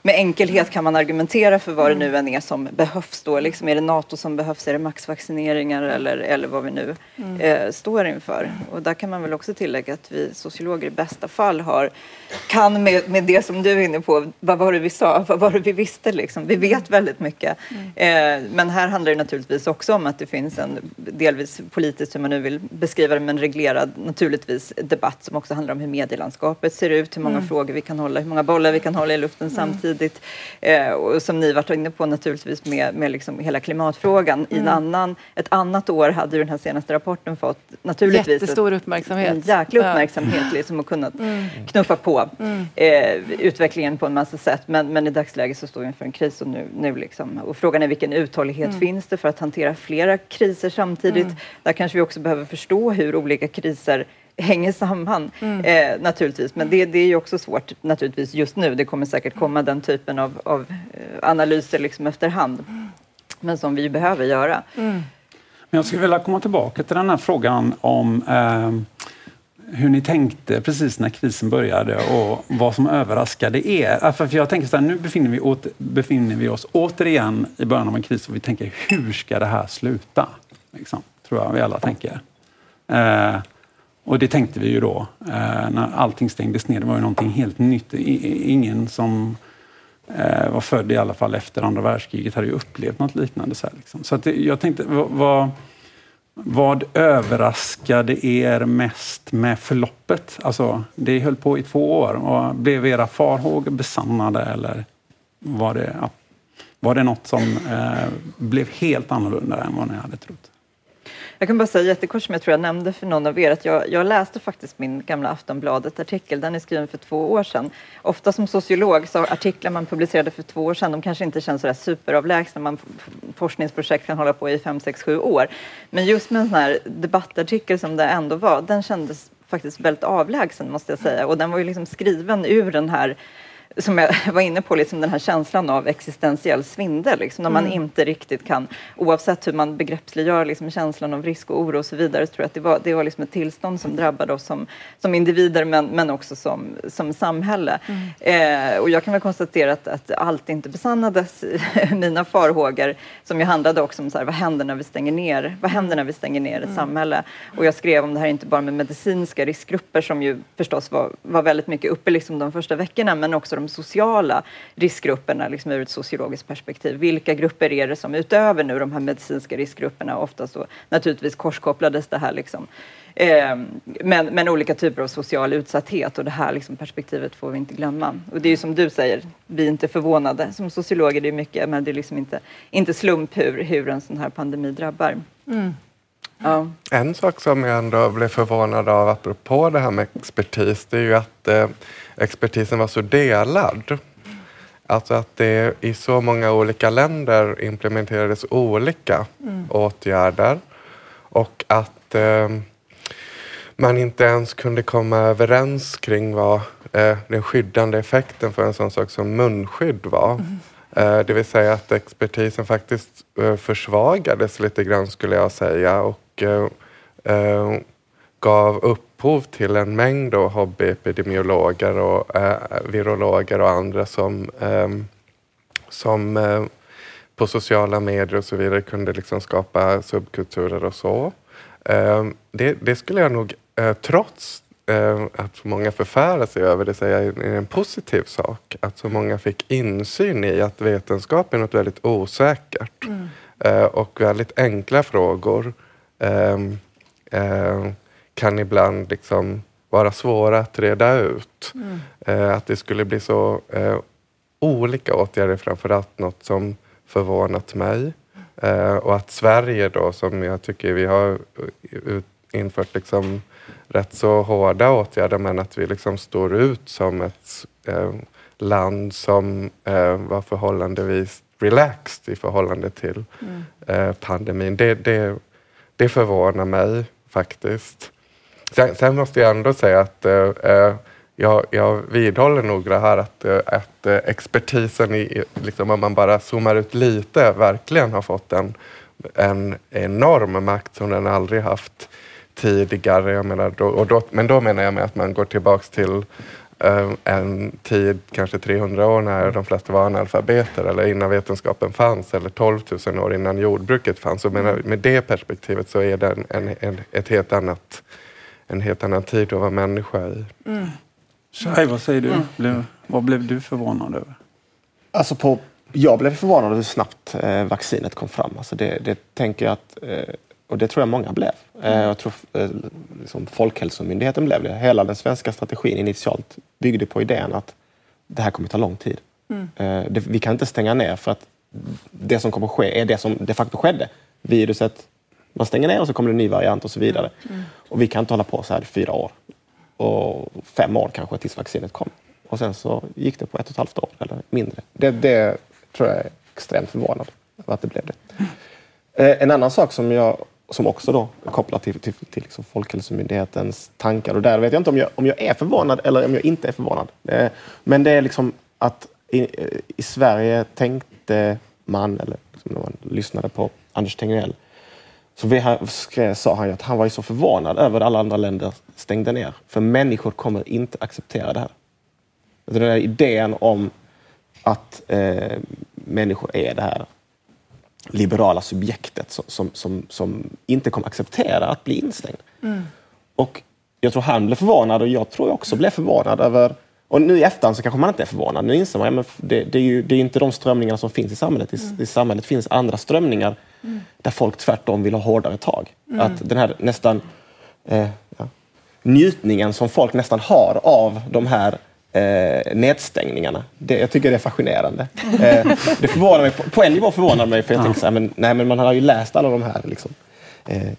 med enkelhet kan man argumentera för vad det nu än är som behövs då. Liksom är det NATO som behövs? Är det maxvaccineringar eller, eller vad vi nu mm. eh, står inför? Och där kan man väl också tillägga att vi sociologer i bästa fall har, kan med, med det som du är inne på, vad var det vi sa, vad var det vi visste liksom? Vi vet väldigt mycket. Mm. Eh, men här handlar det naturligtvis också om att det finns en delvis politiskt, hur man nu vill beskriva det, men reglerad naturligtvis debatt som också handlar om hur medielandskapet ser ut, hur många mm. frågor vi kan hålla, hur många bollar vi kan hålla i luften samtidigt samtidigt. Eh, och som ni varit inne på naturligtvis med, med liksom hela klimatfrågan. Mm. I en annan, ett annat år hade den här senaste rapporten fått naturligtvis Jättestor uppmärksamhet. en jäkla uppmärksamhet ja. liksom, och kunnat mm. knuffa på mm. eh, utvecklingen på en massa sätt. Men, men i dagsläget så står vi inför en kris och, nu, nu liksom, och frågan är vilken uthållighet mm. finns det för att hantera flera kriser samtidigt. Mm. Där kanske vi också behöver förstå hur olika kriser hänger samman mm. eh, naturligtvis. Men det, det är ju också svårt naturligtvis just nu. Det kommer säkert komma den typen av, av eh, analyser liksom efterhand. Men som vi behöver göra. Mm. Men jag skulle vilja komma tillbaka till den här frågan om eh, hur ni tänkte precis när krisen började och vad som överraskade er. För jag tänker så här, nu befinner vi, åter, befinner vi oss återigen i början av en kris och vi tänker hur ska det här sluta? Liksom, tror jag vi alla tänker. Eh, och det tänkte vi ju då eh, när allting stängdes ner. Det var ju någonting helt nytt. ingen som eh, var född i alla fall efter andra världskriget hade ju upplevt något liknande. Så, liksom. så att jag tänkte, vad, vad överraskade er mest med förloppet? Alltså, det höll på i två år. Och blev era farhågor besannade eller var det, var det något som eh, blev helt annorlunda än vad ni hade trott? Jag kan bara säga jättekort som jag tror jag nämnde för någon av er att jag, jag läste faktiskt min gamla Aftonbladet-artikel. Den är skriven för två år sedan. Ofta som sociolog så artiklar man publicerade för två år sedan de kanske inte känns sådär superavlägsna. Man, forskningsprojekt kan hålla på i fem, sex, sju år. Men just med en sån här debattartikel som det ändå var, den kändes faktiskt väldigt avlägsen måste jag säga. Och den var ju liksom skriven ur den här som jag var inne på, liksom den här känslan av existentiell svindel. Liksom, när man mm. inte riktigt kan, oavsett hur man begreppsliggör liksom, känslan av risk och oro och så vidare, så tror jag att det var, det var liksom ett tillstånd som drabbade oss som, som individer men, men också som, som samhälle. Mm. Eh, och jag kan väl konstatera att, att allt inte besannades, mina farhågor, som ju handlade också om så här, vad händer när vi stänger ner, vad händer när vi stänger ner ett mm. samhälle? Och jag skrev om det här inte bara med medicinska riskgrupper som ju förstås var, var väldigt mycket uppe liksom de första veckorna, men också de sociala riskgrupperna liksom ur ett sociologiskt perspektiv. Vilka grupper är det som utöver nu de här medicinska riskgrupperna, ofta så naturligtvis korskopplades det här liksom, eh, men, men olika typer av social utsatthet och det här liksom perspektivet får vi inte glömma. Och det är ju som du säger, vi är inte förvånade. Som sociologer det är mycket, men det är liksom inte, inte slump hur, hur en sån här pandemi drabbar. Mm. Ja. En sak som jag ändå blev förvånad av apropå det här med expertis, det är ju att eh, expertisen var så delad. Alltså att det i så många olika länder implementerades olika mm. åtgärder och att eh, man inte ens kunde komma överens kring vad eh, den skyddande effekten för en sån sak som munskydd var. Mm. Eh, det vill säga att expertisen faktiskt eh, försvagades lite grann skulle jag säga och eh, eh, gav upphov till en mängd hobbyepidemiologer och eh, virologer och andra som, eh, som eh, på sociala medier och så vidare kunde liksom skapa subkulturer och så. Eh, det, det, skulle jag nog, eh, trots eh, att många förfärar sig över det, säga är en positiv sak. Att så många fick insyn i att vetenskap är något väldigt osäkert mm. och väldigt enkla frågor kan ibland liksom vara svåra att reda ut. Mm. Eh, att det skulle bli så eh, olika åtgärder framförallt något som förvånat mig. Eh, och att Sverige då, som jag tycker vi har infört liksom rätt så hårda åtgärder, men att vi liksom står ut som ett eh, land som eh, var förhållandevis relaxed i förhållande till mm. eh, pandemin. Det, det, det förvånar mig faktiskt. Sen, sen, måste jag ändå säga att eh, eh jag, jag vidhåller nog det här att, eh, att eh, expertisen, i, liksom, om man bara zoomar ut lite, verkligen har fått en, en enorm makt som den aldrig haft tidigare. Jag menar, då, och då, men då menar jag med att man går tillbaks till eh, en tid, kanske 300 år, när de flesta var analfabeter eller innan vetenskapen fanns eller 12 000 år innan jordbruket fanns. Och med, med det perspektivet så är det en, en, en, ett helt annat en helt annan tid att vara människa i. Mm. Shai, vad säger du? Mm. Blev, vad blev du förvånad över? Alltså på, jag blev förvånad över hur snabbt eh, vaccinet kom fram. Alltså det, det tänker jag att, eh, och det tror jag många blev. Eh, jag tror eh, liksom Folkhälsomyndigheten blev det. Hela den svenska strategin initialt byggde på idén att det här kommer ta lång tid. Mm. Eh, det, vi kan inte stänga ner för att det som kommer att ske är det som de facto skedde. Viruset man stänger ner och så kommer det en ny variant och så vidare. Mm. Och vi kan inte hålla på så här i fyra år. Och fem år kanske tills vaccinet kom. Och sen så gick det på ett och ett halvt år eller mindre. Det, det tror jag är extremt förvånad över att det blev det. Eh, en annan sak som jag som också då är kopplat till, till, till liksom Folkhälsomyndighetens tankar. Och där vet jag inte om jag, om jag är förvånad eller om jag inte är förvånad. Eh, men det är liksom att i, i Sverige tänkte man, eller liksom när man lyssnade på Anders Tegnell, så vi skrev, sa han att han var så förvånad över att alla andra länder stängde ner. För människor kommer inte acceptera det här. Den där idén om att eh, människor är det här liberala subjektet som, som, som, som inte kommer acceptera att bli instängd. Mm. Och jag tror han blev förvånad och jag tror också blev förvånad över och nu i efterhand så kanske man inte är förvånad. Nu inser man att ja, det, det, är ju, det är inte de strömningarna som finns i samhället. I, mm. i samhället finns andra strömningar mm. där folk tvärtom vill ha hårdare tag. Mm. Att den här nästan eh, ja, njutningen som folk nästan har av de här eh, nedstängningarna. Det, jag tycker det är fascinerande. Mm. Eh, det förvånar mig, på, på en nivå förvånar mig för jag ja. tänker så här, men, nej, men man har ju läst alla de här liksom, eh,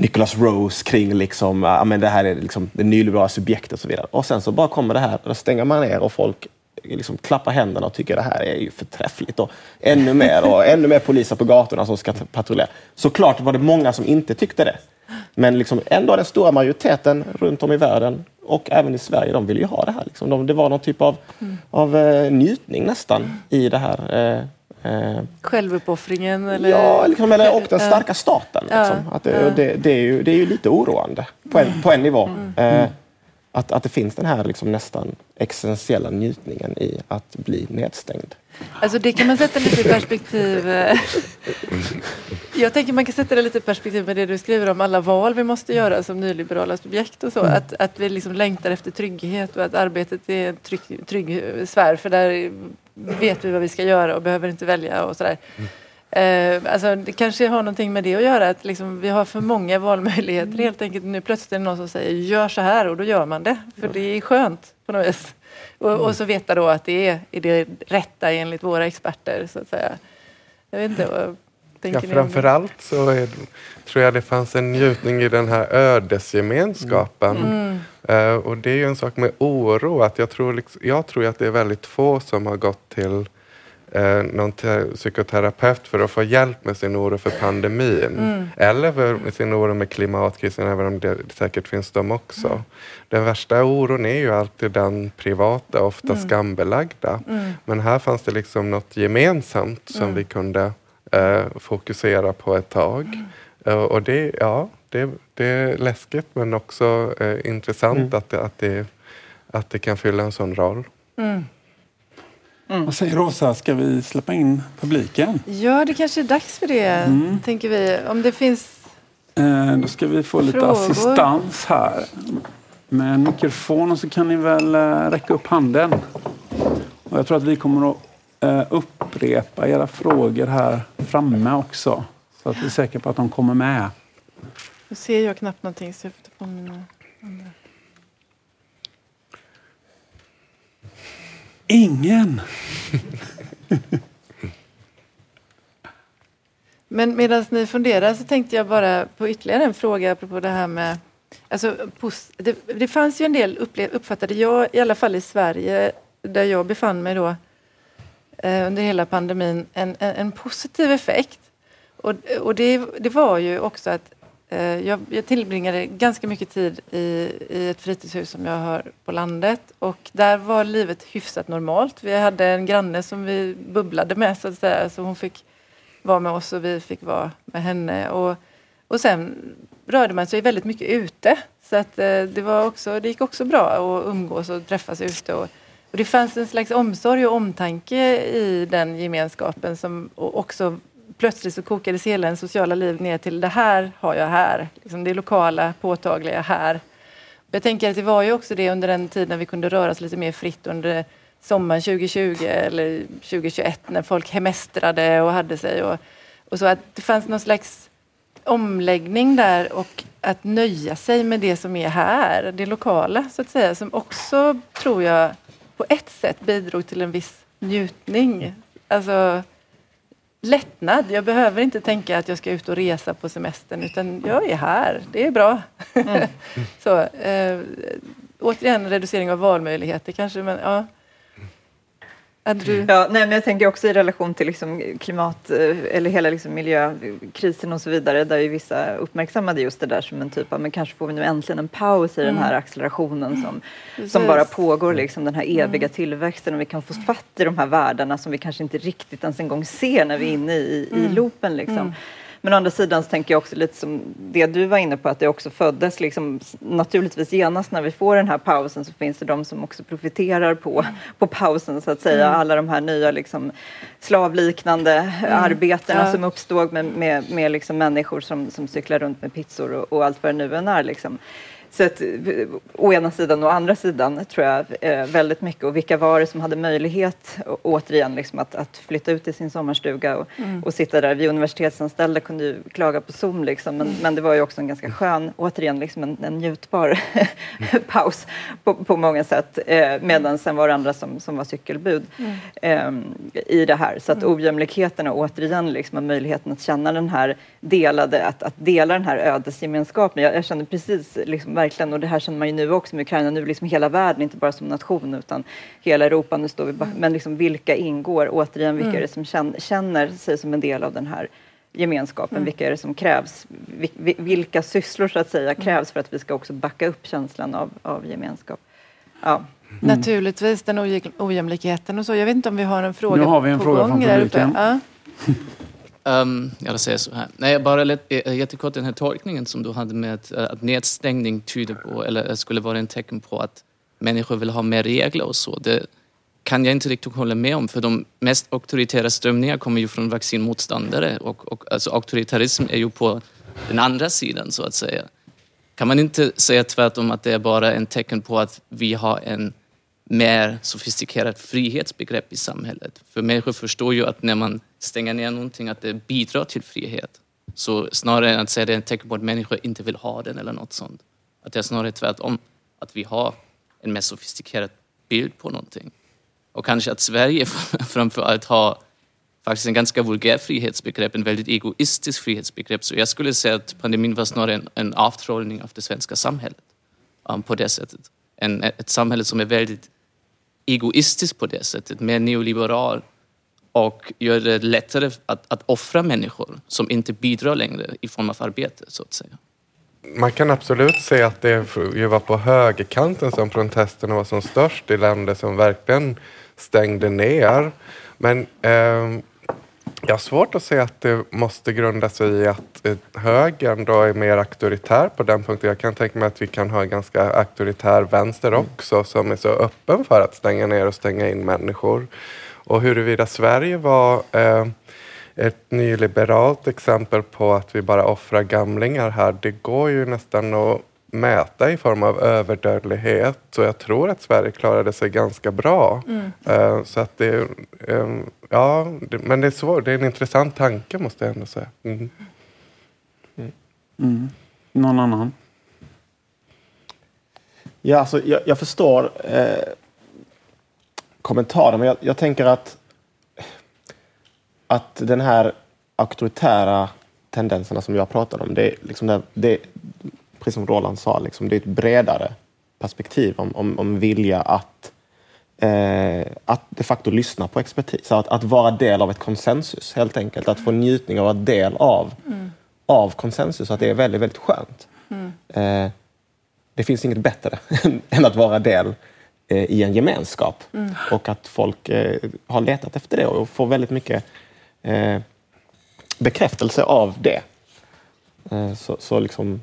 Nicholas Rose kring liksom, ja, men det här är liksom det nyliberala subjektet och så vidare. Och sen så bara kommer det här och då stänger man ner och folk liksom klappar händerna och tycker det här är ju förträffligt. Och ännu mer och ännu mer poliser på gatorna som ska patrullera. Såklart var det många som inte tyckte det. Men liksom ändå den stora majoriteten runt om i världen och även i Sverige, de ville ju ha det här. Liksom. De, det var någon typ av, mm. av uh, njutning nästan i det här. Uh, Självuppoffringen? Eller? Ja, liksom, eller, och den starka staten. Liksom. Att det, det, det, är ju, det är ju lite oroande på en, på en nivå. Mm. Att, att det finns den här liksom nästan existentiella njutningen i att bli nedstängd. Alltså det kan man sätta lite i perspektiv. Eh, jag tänker man kan sätta det lite i perspektiv med det du skriver om alla val vi måste göra som nyliberala subjekt och så. Mm. Att, att vi liksom längtar efter trygghet och att arbetet är en trygg, trygg sfär för där vet vi vad vi ska göra och behöver inte välja och sådär. Mm. Eh, alltså, det kanske har någonting med det att göra, att liksom, vi har för många valmöjligheter mm. helt enkelt. Nu plötsligt är det någon som säger gör så här och då gör man det, för det är skönt på något vis. Och, och så veta då att det är, är det rätta enligt våra experter, så att säga. Jag vet inte, vad ja, framförallt så är, tror jag det fanns en njutning i den här ödesgemenskapen. Mm. Uh, och det är ju en sak med oro, att jag tror, liksom, jag tror att det är väldigt få som har gått till eh, någon psykoterapeut för att få hjälp med sin oro för pandemin. Mm. Eller för sin oro med klimatkrisen, även om det säkert finns de också. Mm. Den värsta oron är ju alltid den privata, ofta mm. skambelagda. Mm. Men här fanns det liksom något gemensamt som mm. vi kunde eh, fokusera på ett tag. Uh, och det, ja, det, det är läskigt men också eh, intressant mm. att, det, att, det, att det kan fylla en sån roll. Mm. Mm. Vad säger Rosa, ska vi släppa in publiken? Ja, det kanske är dags för det, mm. tänker vi. Om det finns eh, Då ska vi få lite assistans här med en mikrofon och så kan ni väl eh, räcka upp handen. Och jag tror att vi kommer att eh, upprepa era frågor här framme också. Så att vi är säkra på att de kommer med. Nu ser jag knappt någonting. Så jag får Ingen! Men medan ni funderar så tänkte jag bara på ytterligare en fråga apropå det här med... Alltså, det, det fanns ju en del, uppfattade jag, i alla fall i Sverige, där jag befann mig då eh, under hela pandemin, en, en, en positiv effekt. Och, och det, det, var ju också att Eh, jag, jag tillbringade ganska mycket tid i, i ett fritidshus som jag har på landet och där var livet hyfsat normalt. Vi hade en granne som vi bubblade med så att säga, så hon fick vara med oss och vi fick vara med henne. Och, och sen rörde man sig väldigt mycket ute så att eh, det, var också, det gick också bra att umgås och träffas ute. Och, och det fanns en slags omsorg och omtanke i den gemenskapen som också plötsligt så kokades hela den sociala liv ner till det här har jag här. Liksom det lokala, påtagliga här. Jag tänker att det var ju också det under den tid när vi kunde röra oss lite mer fritt under sommaren 2020 eller 2021 när folk hemestrade och hade sig. Och, och så att det fanns någon slags omläggning där och att nöja sig med det som är här, det lokala så att säga, som också tror jag på ett sätt bidrog till en viss njutning. Alltså, lättnad. Jag behöver inte tänka att jag ska ut och resa på semestern utan jag är här. Det är bra. Mm. så, eh, återigen reducering av valmöjligheter kanske, men ja. Du... Ja, nej, men jag tänker också i relation till liksom klimat eh, eller hela liksom miljökrisen och så vidare där ju vissa uppmärksammade just det där som en typ av men kanske får vi nu äntligen en paus i mm. den här accelerationen som, som bara pågår, liksom, den här eviga mm. tillväxten och vi kan få fatt i de här värdena som vi kanske inte riktigt ens en gång ser när vi är inne i, i mm. loopen. Liksom. Men å andra sidan så tänker jag också lite som det du var inne på att det också föddes liksom naturligtvis genast när vi får den här pausen så finns det de som också profiterar på, på pausen så att säga. Mm. Alla de här nya liksom slavliknande mm. arbetena ja. som uppstod med, med, med liksom människor som, som cyklar runt med pizzor och, och allt vad det nu än är. Liksom. Så att, å ena sidan och å andra sidan tror jag eh, väldigt mycket. Och vilka var det som hade möjlighet återigen liksom, att, att flytta ut till sin sommarstuga och, mm. och sitta där. Vi universitetsanställda kunde ju klaga på Zoom liksom, men, men det var ju också en ganska skön, återigen liksom en, en njutbar paus på, på många sätt. Eh, medan sen var det andra som, som var cykelbud mm. eh, i det här. Så att mm. ojämlikheterna återigen liksom, möjligheten att känna den här delade, att, att dela den här ödesgemenskapen. Jag, jag känner precis liksom, verkligen, och det här känner man ju nu också med Ukraina, nu liksom hela världen, inte bara som nation utan hela Europa, nu står vi bara, mm. men liksom vilka ingår, återigen vilka mm. är det som känner, känner sig som en del av den här gemenskapen, mm. vilka är det som krävs? Vilka sysslor så att säga mm. krävs för att vi ska också backa upp känslan av, av gemenskap? Ja. Mm. Naturligtvis den ojämlikheten och så. Jag vet inte om vi har en fråga Nu har vi en på fråga gång från publiken. Ja. Um, jag säger så här. Nej, bara lite, jättekort den här tolkningen som du hade med att, eh, att nedstängning tyder på, eller eh, skulle vara en tecken på att människor vill ha mer regler och så. Det kan jag inte riktigt hålla med om för de mest auktoritära strömningar kommer ju från vaccinmotståndare och, och alltså auktoritarism är ju på den andra sidan så att säga. Kan man inte säga tvärtom att det är bara en tecken på att vi har en mer sofistikerat frihetsbegrepp i samhället. För människor förstår ju att när man stänger ner någonting att det bidrar till frihet. Så snarare än att säga det är ett tecken på att människor inte vill ha den eller något sånt. Att det är snarare tvärtom. Att vi har en mer sofistikerad bild på någonting. Och kanske att Sverige framför allt har faktiskt en ganska vulgär frihetsbegrepp, en väldigt egoistisk frihetsbegrepp. Så jag skulle säga att pandemin var snarare en, en avtrålning av det svenska samhället um, på det sättet. En, ett samhälle som är väldigt egoistisk på det sättet, mer neoliberal och gör det lättare att, att offra människor som inte bidrar längre i form av arbete, så att säga. Man kan absolut se att det var på högerkanten som protesterna var som störst i länder som verkligen stängde ner. Men eh, jag har svårt att se att det måste grunda sig i att eh, högern då är mer auktoritär på den punkten. Jag kan tänka mig att vi kan ha en ganska auktoritär vänster också som är så öppen för att stänga ner och stänga in människor. Och huruvida Sverige var eh, ett nyliberalt exempel på att vi bara offrar gamlingar här, det går ju nästan att mäta i form av överdödlighet. Så jag tror att Sverige klarade sig ganska bra. Mm. Uh, så att det, um, ja, det, men det är svårt. Det är en intressant tanke måste jag ändå säga. Mm. Mm. mm. Någon annan? Ja, alltså, jag, jag förstår eh, kommentaren, men jag, jag, tänker att, att den här auktoritära tendenserna som jag pratar om, det, liksom det, det, precis som Roland sa, liksom, det är ett bredare perspektiv om, om, om vilja att, eh, att de facto lyssna på expertis. Att, att vara del av ett konsensus helt enkelt. Att få njutning av att vara del av, mm. av konsensus. Att det är väldigt, väldigt skönt. Mm. Eh, det finns inget bättre än att vara del eh, i en gemenskap. Mm. Och att folk eh, har letat efter det och får väldigt mycket eh, bekräftelse av det. Eh, så, så liksom,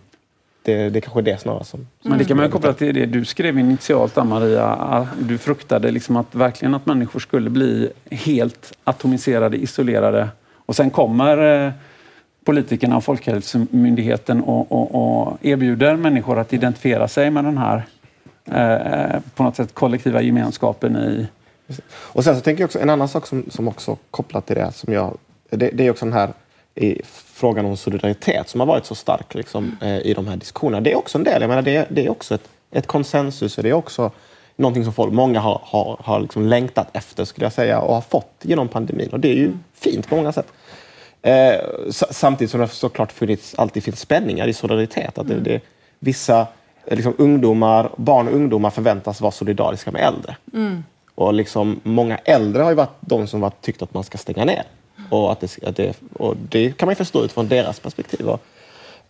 det, det kanske är det snarare som... Men det kan man koppla till det du skrev initialt, Maria. Du fruktade liksom att verkligen att människor skulle bli helt atomiserade, isolerade. Och sen kommer eh, politikerna och Folkhälsomyndigheten och, och, och erbjuder människor att identifiera sig med den här eh, på något sätt kollektiva gemenskapen i... Och sen så tänker jag också en annan sak som, som också kopplat till det som jag... Det, det är också den här i frågan om solidaritet som har varit så stark liksom, eh, i de här diskussionerna. Det är också en del. Jag menar, det, det är också ett, ett konsensus och det är också någonting som folk, många har, har, har liksom längtat efter skulle jag säga och har fått genom pandemin. Och det är ju mm. fint på många sätt. Eh, samtidigt som det såklart funnits, alltid finns spänningar i solidaritet. Att det, det, vissa liksom, ungdomar, barn och ungdomar förväntas vara solidariska med äldre. Mm. Och liksom, många äldre har ju varit de som har tyckt att man ska stänga ner. Och, att det, att det, och det kan man förstå utifrån deras perspektiv. Och,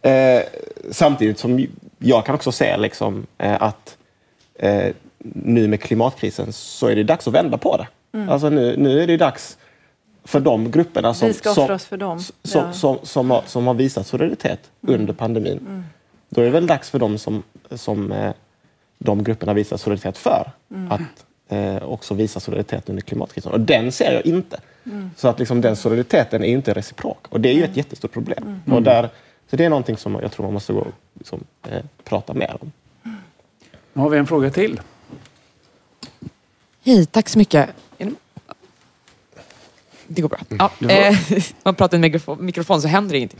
eh, samtidigt som jag kan också se liksom, eh, att eh, nu med klimatkrisen så är det dags att vända på det. Mm. Alltså nu, nu är det dags för de grupperna som, som, som, ja. som, som, har, som har visat solidaritet mm. under pandemin. Mm. Då är det väl dags för dem som, som eh, de grupperna visar solidaritet för mm. att eh, också visa solidaritet under klimatkrisen. Och den ser jag inte. Mm. Så att liksom den solidariteten är inte reciprok. Och det är ju ett jättestort problem. Mm. Och där, så det är någonting som jag tror man måste gå, liksom, eh, prata mer om. Nu har vi en fråga till. Hej, tack så mycket. Det går bra. Ja, eh, man pratar i en mikrofon, mikrofon så händer ingenting.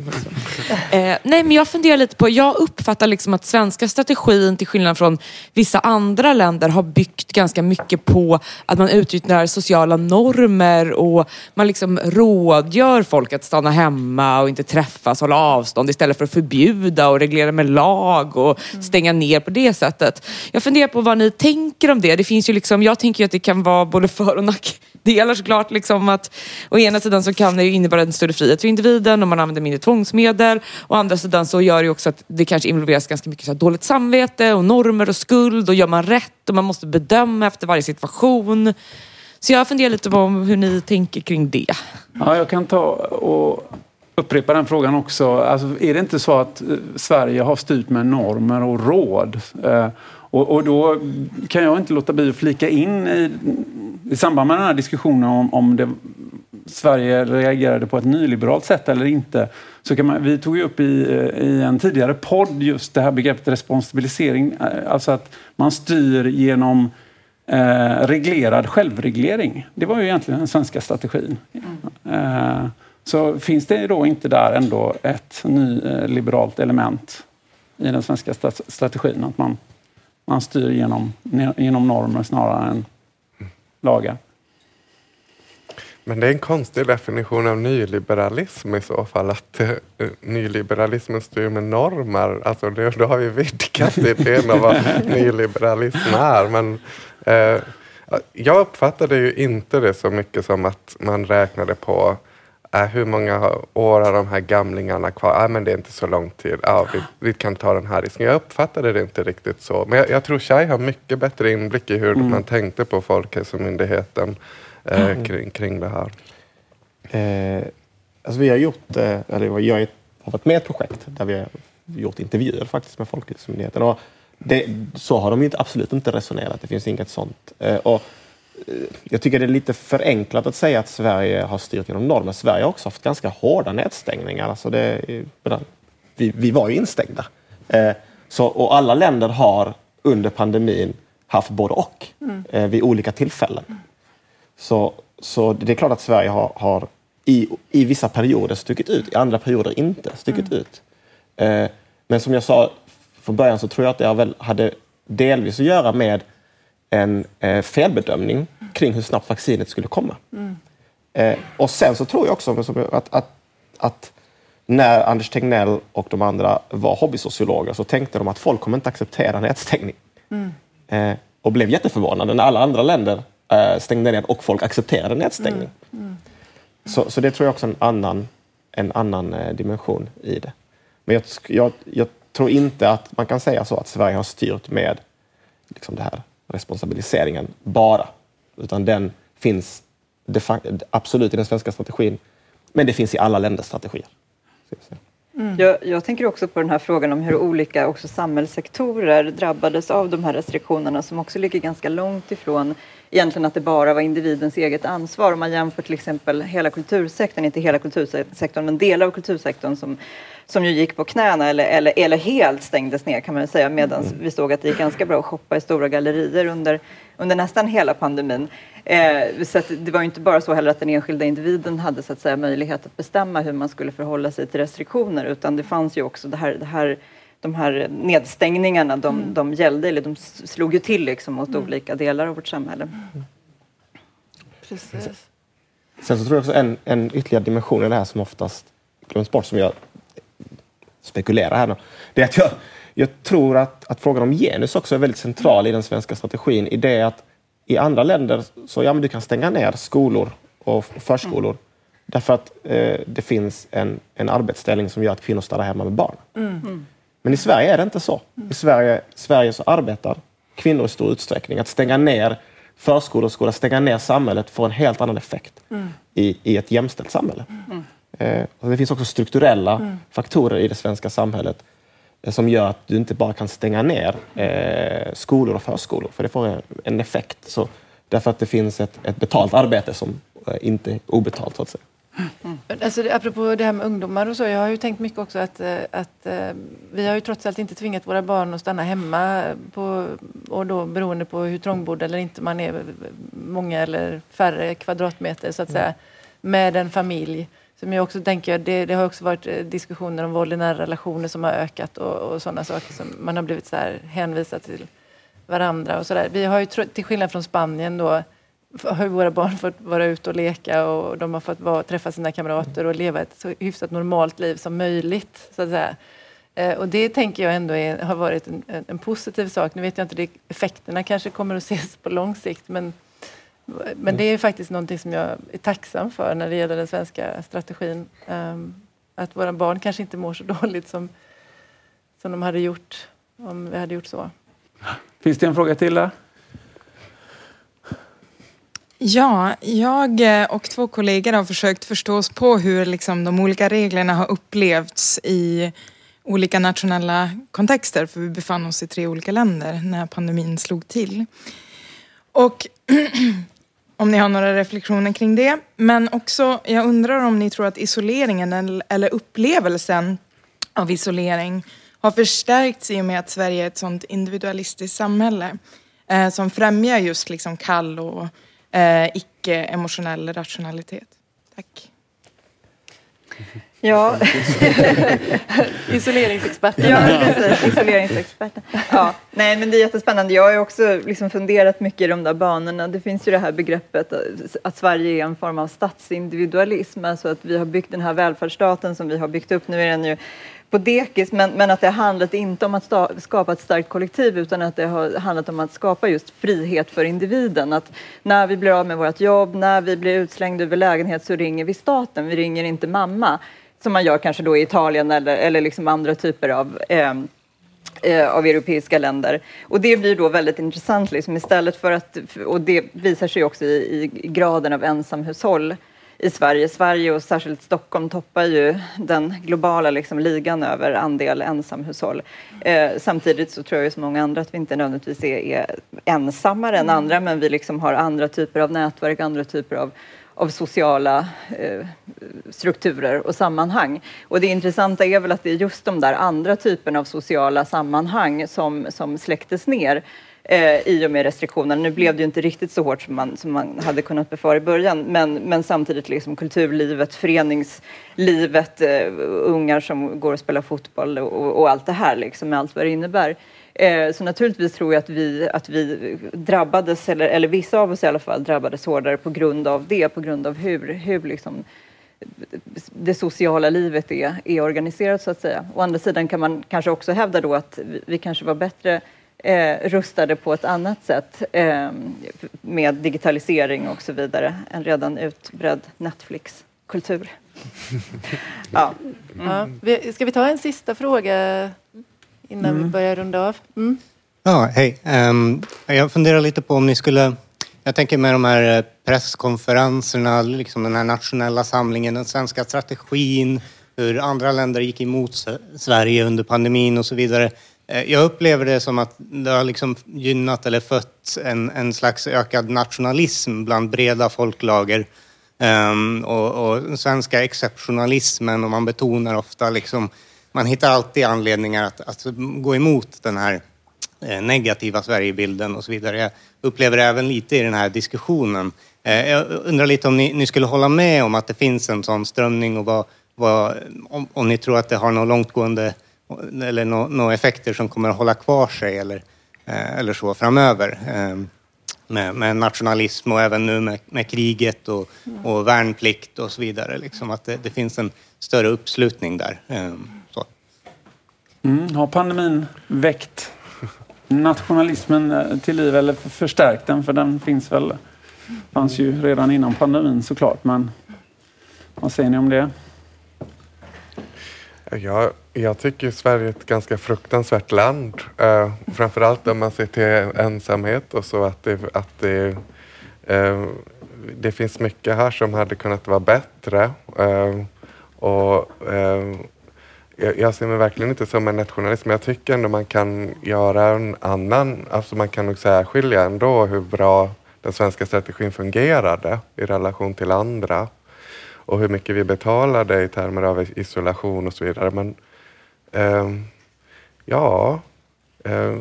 Eh, nej, men jag funderar lite på, jag uppfattar liksom att svenska strategin till skillnad från vissa andra länder har byggt ganska mycket på att man utnyttjar sociala normer och man liksom rådgör folk att stanna hemma och inte träffas, hålla avstånd istället för att förbjuda och reglera med lag och stänga ner på det sättet. Jag funderar på vad ni tänker om det. Det finns ju liksom, jag tänker ju att det kan vara både för och nackdelar såklart. Liksom att Å ena sidan så kan det ju innebära en större frihet för individen och man använder mindre tvångsmedel. Å andra sidan så gör det också att det kanske involveras ganska mycket så här dåligt samvete och normer och skuld och gör man rätt och man måste bedöma efter varje situation. Så jag funderar lite på hur ni tänker kring det. Ja, jag kan ta och upprepa den frågan också. Alltså, är det inte så att eh, Sverige har styrt med normer och råd? Eh, och, och, då kan jag inte låta bli att flika in i, i samband med den här diskussionen om, om det, Sverige reagerade på ett nyliberalt sätt eller inte. Så kan man, vi tog ju upp i, i en tidigare podd just det här begreppet responsibilisering. Eh, alltså att man styr genom eh, reglerad självreglering. Det var ju egentligen den svenska strategin. Mm. Eh, så finns det då inte där ändå ett nyliberalt element i den svenska strategin? Att man man styr genom, genom normer snarare än lagar. Men det är en konstig definition av nyliberalism i så fall, att uh, nyliberalismen styr med normer. Alltså det, då har vi vidgat idén av vad nyliberalism är. Men, uh, jag uppfattade ju inte det så mycket som att man räknade på äh, hur många år har de här gamlingarna kvar? Äh, men det är inte så lång tid. Ja, vi, vi kan ta den här risken. Jag uppfattade det inte riktigt så. Men jag, jag tror Shai har mycket bättre inblick i hur mm. man tänkte på Folkhälsomyndigheten eh, mm. kring, kring det här. Eh, alltså vi har gjort, eh, eller jag har varit med i ett projekt där vi har gjort intervjuer faktiskt med Folkhälsomyndigheten. Och det, så har de ju absolut inte resonerat. Det finns inget sånt. Eh, och Eh, jag tycker det är lite förenklat att säga att Sverige har styrt genom normer. Sverige har också haft ganska hårda nedstängningar. Alltså det, vi, vi var ju instängda. Eh, så, och alla länder har under pandemin haft både och mm. eh, vid olika tillfällen. Så, så det är klart att Sverige har, har i, i vissa perioder stuckit ut, i andra perioder inte stuckit mm. ut. Eh, men som jag sa från början så tror jag att det väl hade delvis att göra med en eh, felbedömning kring hur snabbt vaccinet skulle komma. Mm. Eh, och sen så tror jag också att, att, att, när Anders Tegnell och de andra var hobbysociologer så tänkte de att folk kommer inte acceptera nedstängning. Mm. Eh, och blev jätteförvånade när alla andra länder eh, stängde ner och folk accepterade nedstängning. Mm. mm. Så, så det tror jag också är en annan, en annan eh, dimension i det. Men jag, jag, jag, tror inte att man kan säga så att Sverige har styrt med liksom det här responsabiliseringen bara. Utan den finns absolut i den svenska strategin, men det finns i alla länders strategier. Mm. Jag, jag, tänker också på den här frågan om hur olika också samhällssektorer drabbades av de här restriktionerna som också ligger ganska långt ifrån egentligen att det bara var individens eget ansvar. Om man jämför till exempel hela kultursektorn, inte hela kultursektorn, men delar av kultursektorn som som ju gick på knäna eller, eller, eller helt stängdes ner kan man säga medan mm. vi såg att det gick ganska bra att shoppa i stora gallerier under, under nästan hela pandemin. Eh, så det var inte bara så heller att den enskilda individen hade så att säga, möjlighet att bestämma hur man skulle förhålla sig till restriktioner utan det fanns ju också det här, det här de här nedstängningarna, de, mm. de gällde, eller de slog ju till liksom mot mm. olika delar av vårt samhälle. Precis. Sen så tror jag också en, en ytterligare dimension i det här som oftast glöms bort, som jag spekulera här nu, det är att jag, jag tror att, att frågan om genus också är väldigt central i den svenska strategin. I det att i andra länder så ja, men du kan stänga ner skolor och förskolor mm. därför att eh, det finns en, en arbetsställning som gör att kvinnor stannar hemma med barn. Mm. Men i Sverige är det inte så. I Sverige, Sverige så arbetar kvinnor i stor utsträckning. Att stänga ner förskolor och skolor, stänga ner samhället får en helt annan effekt mm. i, i ett jämställt samhälle. Mm. Eh, det finns också strukturella mm. faktorer i det svenska samhället eh, som gör att du inte bara kan stänga ner eh, skolor och förskolor, för det får en effekt. Så, därför att det finns ett, ett betalt arbete som inte är obetalt, så att säga. Mm. Alltså, apropå det här med ungdomar och så, jag har ju tänkt mycket också att, eh, att eh, vi har ju trots allt inte tvingat våra barn att stanna hemma på, och då beroende på hur trångbodd eller inte man är, många eller färre kvadratmeter så att säga, med en familj. Som jag också tänker, det, det har också varit eh, diskussioner om våld i nära relationer som har ökat och, och sådana saker som man har blivit så här hänvisad till varandra och sådär. Vi har ju till skillnad från Spanien då har våra barn fått vara ute och leka och de har fått vara, träffa sina kamrater och leva ett så hyfsat normalt liv som möjligt. Så att säga. Eh, och det tänker jag ändå är, har varit en, en, positiv sak. Nu vet jag inte, det, effekterna kanske kommer att ses på lång sikt men, men det är faktiskt någonting som jag är tacksam för när det gäller den svenska strategin. Um, att våra barn kanske inte mår så dåligt som, som de hade gjort om vi hade gjort så. Finns det en fråga till där? Ja, jag eh, och två kollegor har försökt förstå oss på hur liksom de olika reglerna har upplevts i olika nationella kontexter, för vi befann oss i tre olika länder när pandemin slog till. Och om ni har några reflektioner kring det. Men också, jag undrar om ni tror att isoleringen eller upplevelsen av isolering har förstärkts i och med att Sverige är ett sådant individualistiskt samhälle eh, som främjar just liksom kall och eh, icke-emotionell rationalitet. Tack. Ja. Isoleringsexperten. Ja, precis. Isoleringsexperten. Ja. Nej, men det är jättespännande. Jag har också liksom funderat mycket i de där banorna. Det finns ju det här begreppet att Sverige är en form av statsindividualism. Alltså att vi har byggt den här välfärdsstaten som vi har byggt upp. Nu är den ju på dekis, men, men att det har handlat inte om att sta, skapa ett starkt kollektiv utan att det har handlat om att skapa just frihet för individen. Att när vi blir av med vårt jobb, när vi blir utslängda över lägenhet så ringer vi staten, vi ringer inte mamma. Som man gör kanske då i Italien eller, eller liksom andra typer av ehm, eh, av europeiska länder. Och det blir då väldigt intressant liksom, istället för att, och det visar sig också i, i graden av ensamhushåll i Sverige. Sverige och särskilt Stockholm toppar ju den globala liksom, ligan över andel ensamhushåll. Eh, samtidigt så tror jag som många andra att vi inte nödvändigtvis är, är ensammare än andra men vi liksom har andra typer av nätverk, andra typer av av sociala eh, strukturer och sammanhang. Och det intressanta är väl att det är just de där andra typerna av sociala sammanhang som, som släcktes ner eh, i och med restriktionerna. Nu blev det ju inte riktigt så hårt som man, som man hade kunnat befara i början men, men samtidigt liksom kulturlivet, föreningslivet, eh, ungar som går och spelar fotboll och, och, allt det här liksom, med allt vad det innebär. Eh, så naturligtvis tror jag att vi, att vi drabbades, eller, eller vissa av oss i alla fall, drabbades hårdare på grund av det, på grund av hur, hur liksom, det sociala livet är, är organiserat så att säga. Å andra sidan kan man kanske också hävda då att vi, vi kanske var bättre eh, rustade på ett annat sätt eh, med digitalisering och så vidare. En redan utbredd Netflix-kultur. ja. Mm. ja. Ska vi ta en sista fråga innan mm. vi börjar runda av? Mm. Ja, hej. Um, jag funderar lite på om ni skulle jag tänker med de här eh, presskonferenserna, liksom den här nationella samlingen, den svenska strategin, hur andra länder gick emot Sverige under pandemin och så vidare. Eh, jag upplever det som att det har liksom gynnat eller fött en, en slags ökad nationalism bland breda folklager. Um, och, och den svenska exceptionalismen och man betonar ofta liksom, man hittar alltid anledningar att, att gå emot den här eh, negativa Sverigebilden och så vidare. Jag upplever det även lite i den här diskussionen. Eh, jag undrar lite om ni, ni, skulle hålla med om att det finns en sån strömning och vad, vad, om, om ni tror att det har något långtgående eller några no effekter som kommer att hålla kvar sig eller, eh, eller så framöver. Eh, med, med, nationalism och även nu med, med kriget och, och värnplikt och så vidare. Liksom att det, det finns en större uppslutning där. Eh, så. Mm, har pandemin väckt nationalismen till liv eller förstärkt den? För den finns väl, fanns ju redan innan pandemin såklart. Men vad säger ni om det? Jag, jag tycker Sverige är ett ganska fruktansvärt land. Eh, framförallt om man ser till ensamhet och så att det, att det, eh, det finns mycket här som hade kunnat vara bättre. Eh, och eh, jag, jag ser mig verkligen inte som en nationalist men jag tycker ändå man kan göra en annan, alltså man kan nog särskilja ändå hur bra den svenska strategin fungerade i relation till andra och hur mycket vi betalar det i termer av isolation och så vidare. Men eh, ja, eh,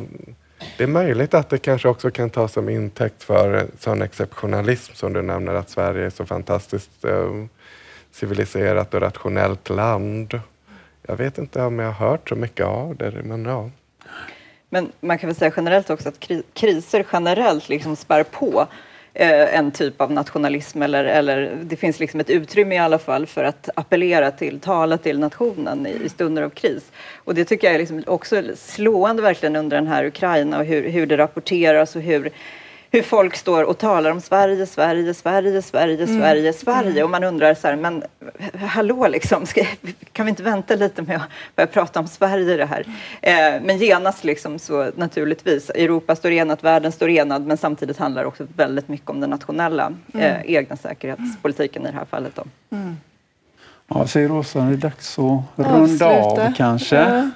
det är möjligt att det kanske också kan tas som intäkt för sån exceptionalism som du nämner, att Sverige är så fantastiskt eh, civiliserat och rationellt land. Jag vet inte om jag har hört så mycket av det, men ja. Men man kan väl säga generellt också att kriser generellt liksom spär på Eh, en typ av nationalism eller, eller det finns liksom ett utrymme i alla fall för att appellera till, tala till nationen i, i stunder av kris. Och det tycker jag är liksom också slående verkligen under den här Ukraina och hur, hur det rapporteras och hur hur folk står och talar om Sverige, Sverige, Sverige, Sverige, mm. Sverige, Sverige. Mm. Och man undrar så här, men hallå liksom, ska, kan vi inte vänta lite med att börja prata om Sverige i det här? Eh, men genast liksom så naturligtvis, Europa står enat, världen står enad, men samtidigt handlar det också väldigt mycket om den nationella eh, mm. egna säkerhetspolitiken i det här fallet. Då. Mm. Ja, säger Åsa, det är dags att runda av kanske. Ja.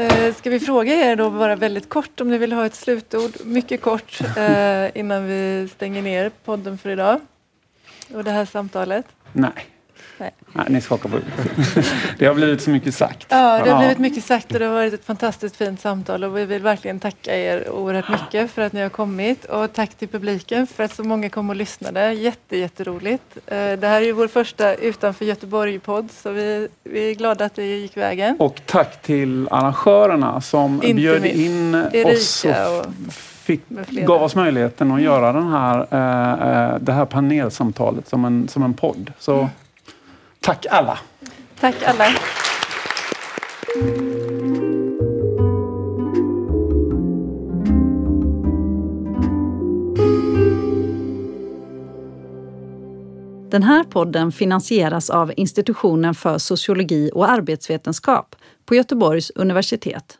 Eh, ska vi fråga er då bara väldigt kort om ni vill ha ett slutord, mycket kort, eh, innan vi stänger ner podden för idag och det här samtalet? Nej. Nej. Nej, ni skakar på Det har blivit så mycket sagt. Ja, det har blivit mycket sagt och det har varit ett fantastiskt fint samtal och vi vill verkligen tacka er oerhört mycket för att ni har kommit och tack till publiken för att så många kom och lyssnade. Jätte, jätteroligt. Eh, det här är ju vår första utanför Göteborg-podd så vi, vi är glada att det gick vägen. Och tack till arrangörerna som Inte bjöd in Erika oss och fick, gav oss möjligheten att göra den här, eh, eh, det här panelsamtalet som en, som en podd. Så mm. Tack alla! Tack alla! Den här podden finansieras av Institutionen för sociologi och arbetsvetenskap på Göteborgs universitet.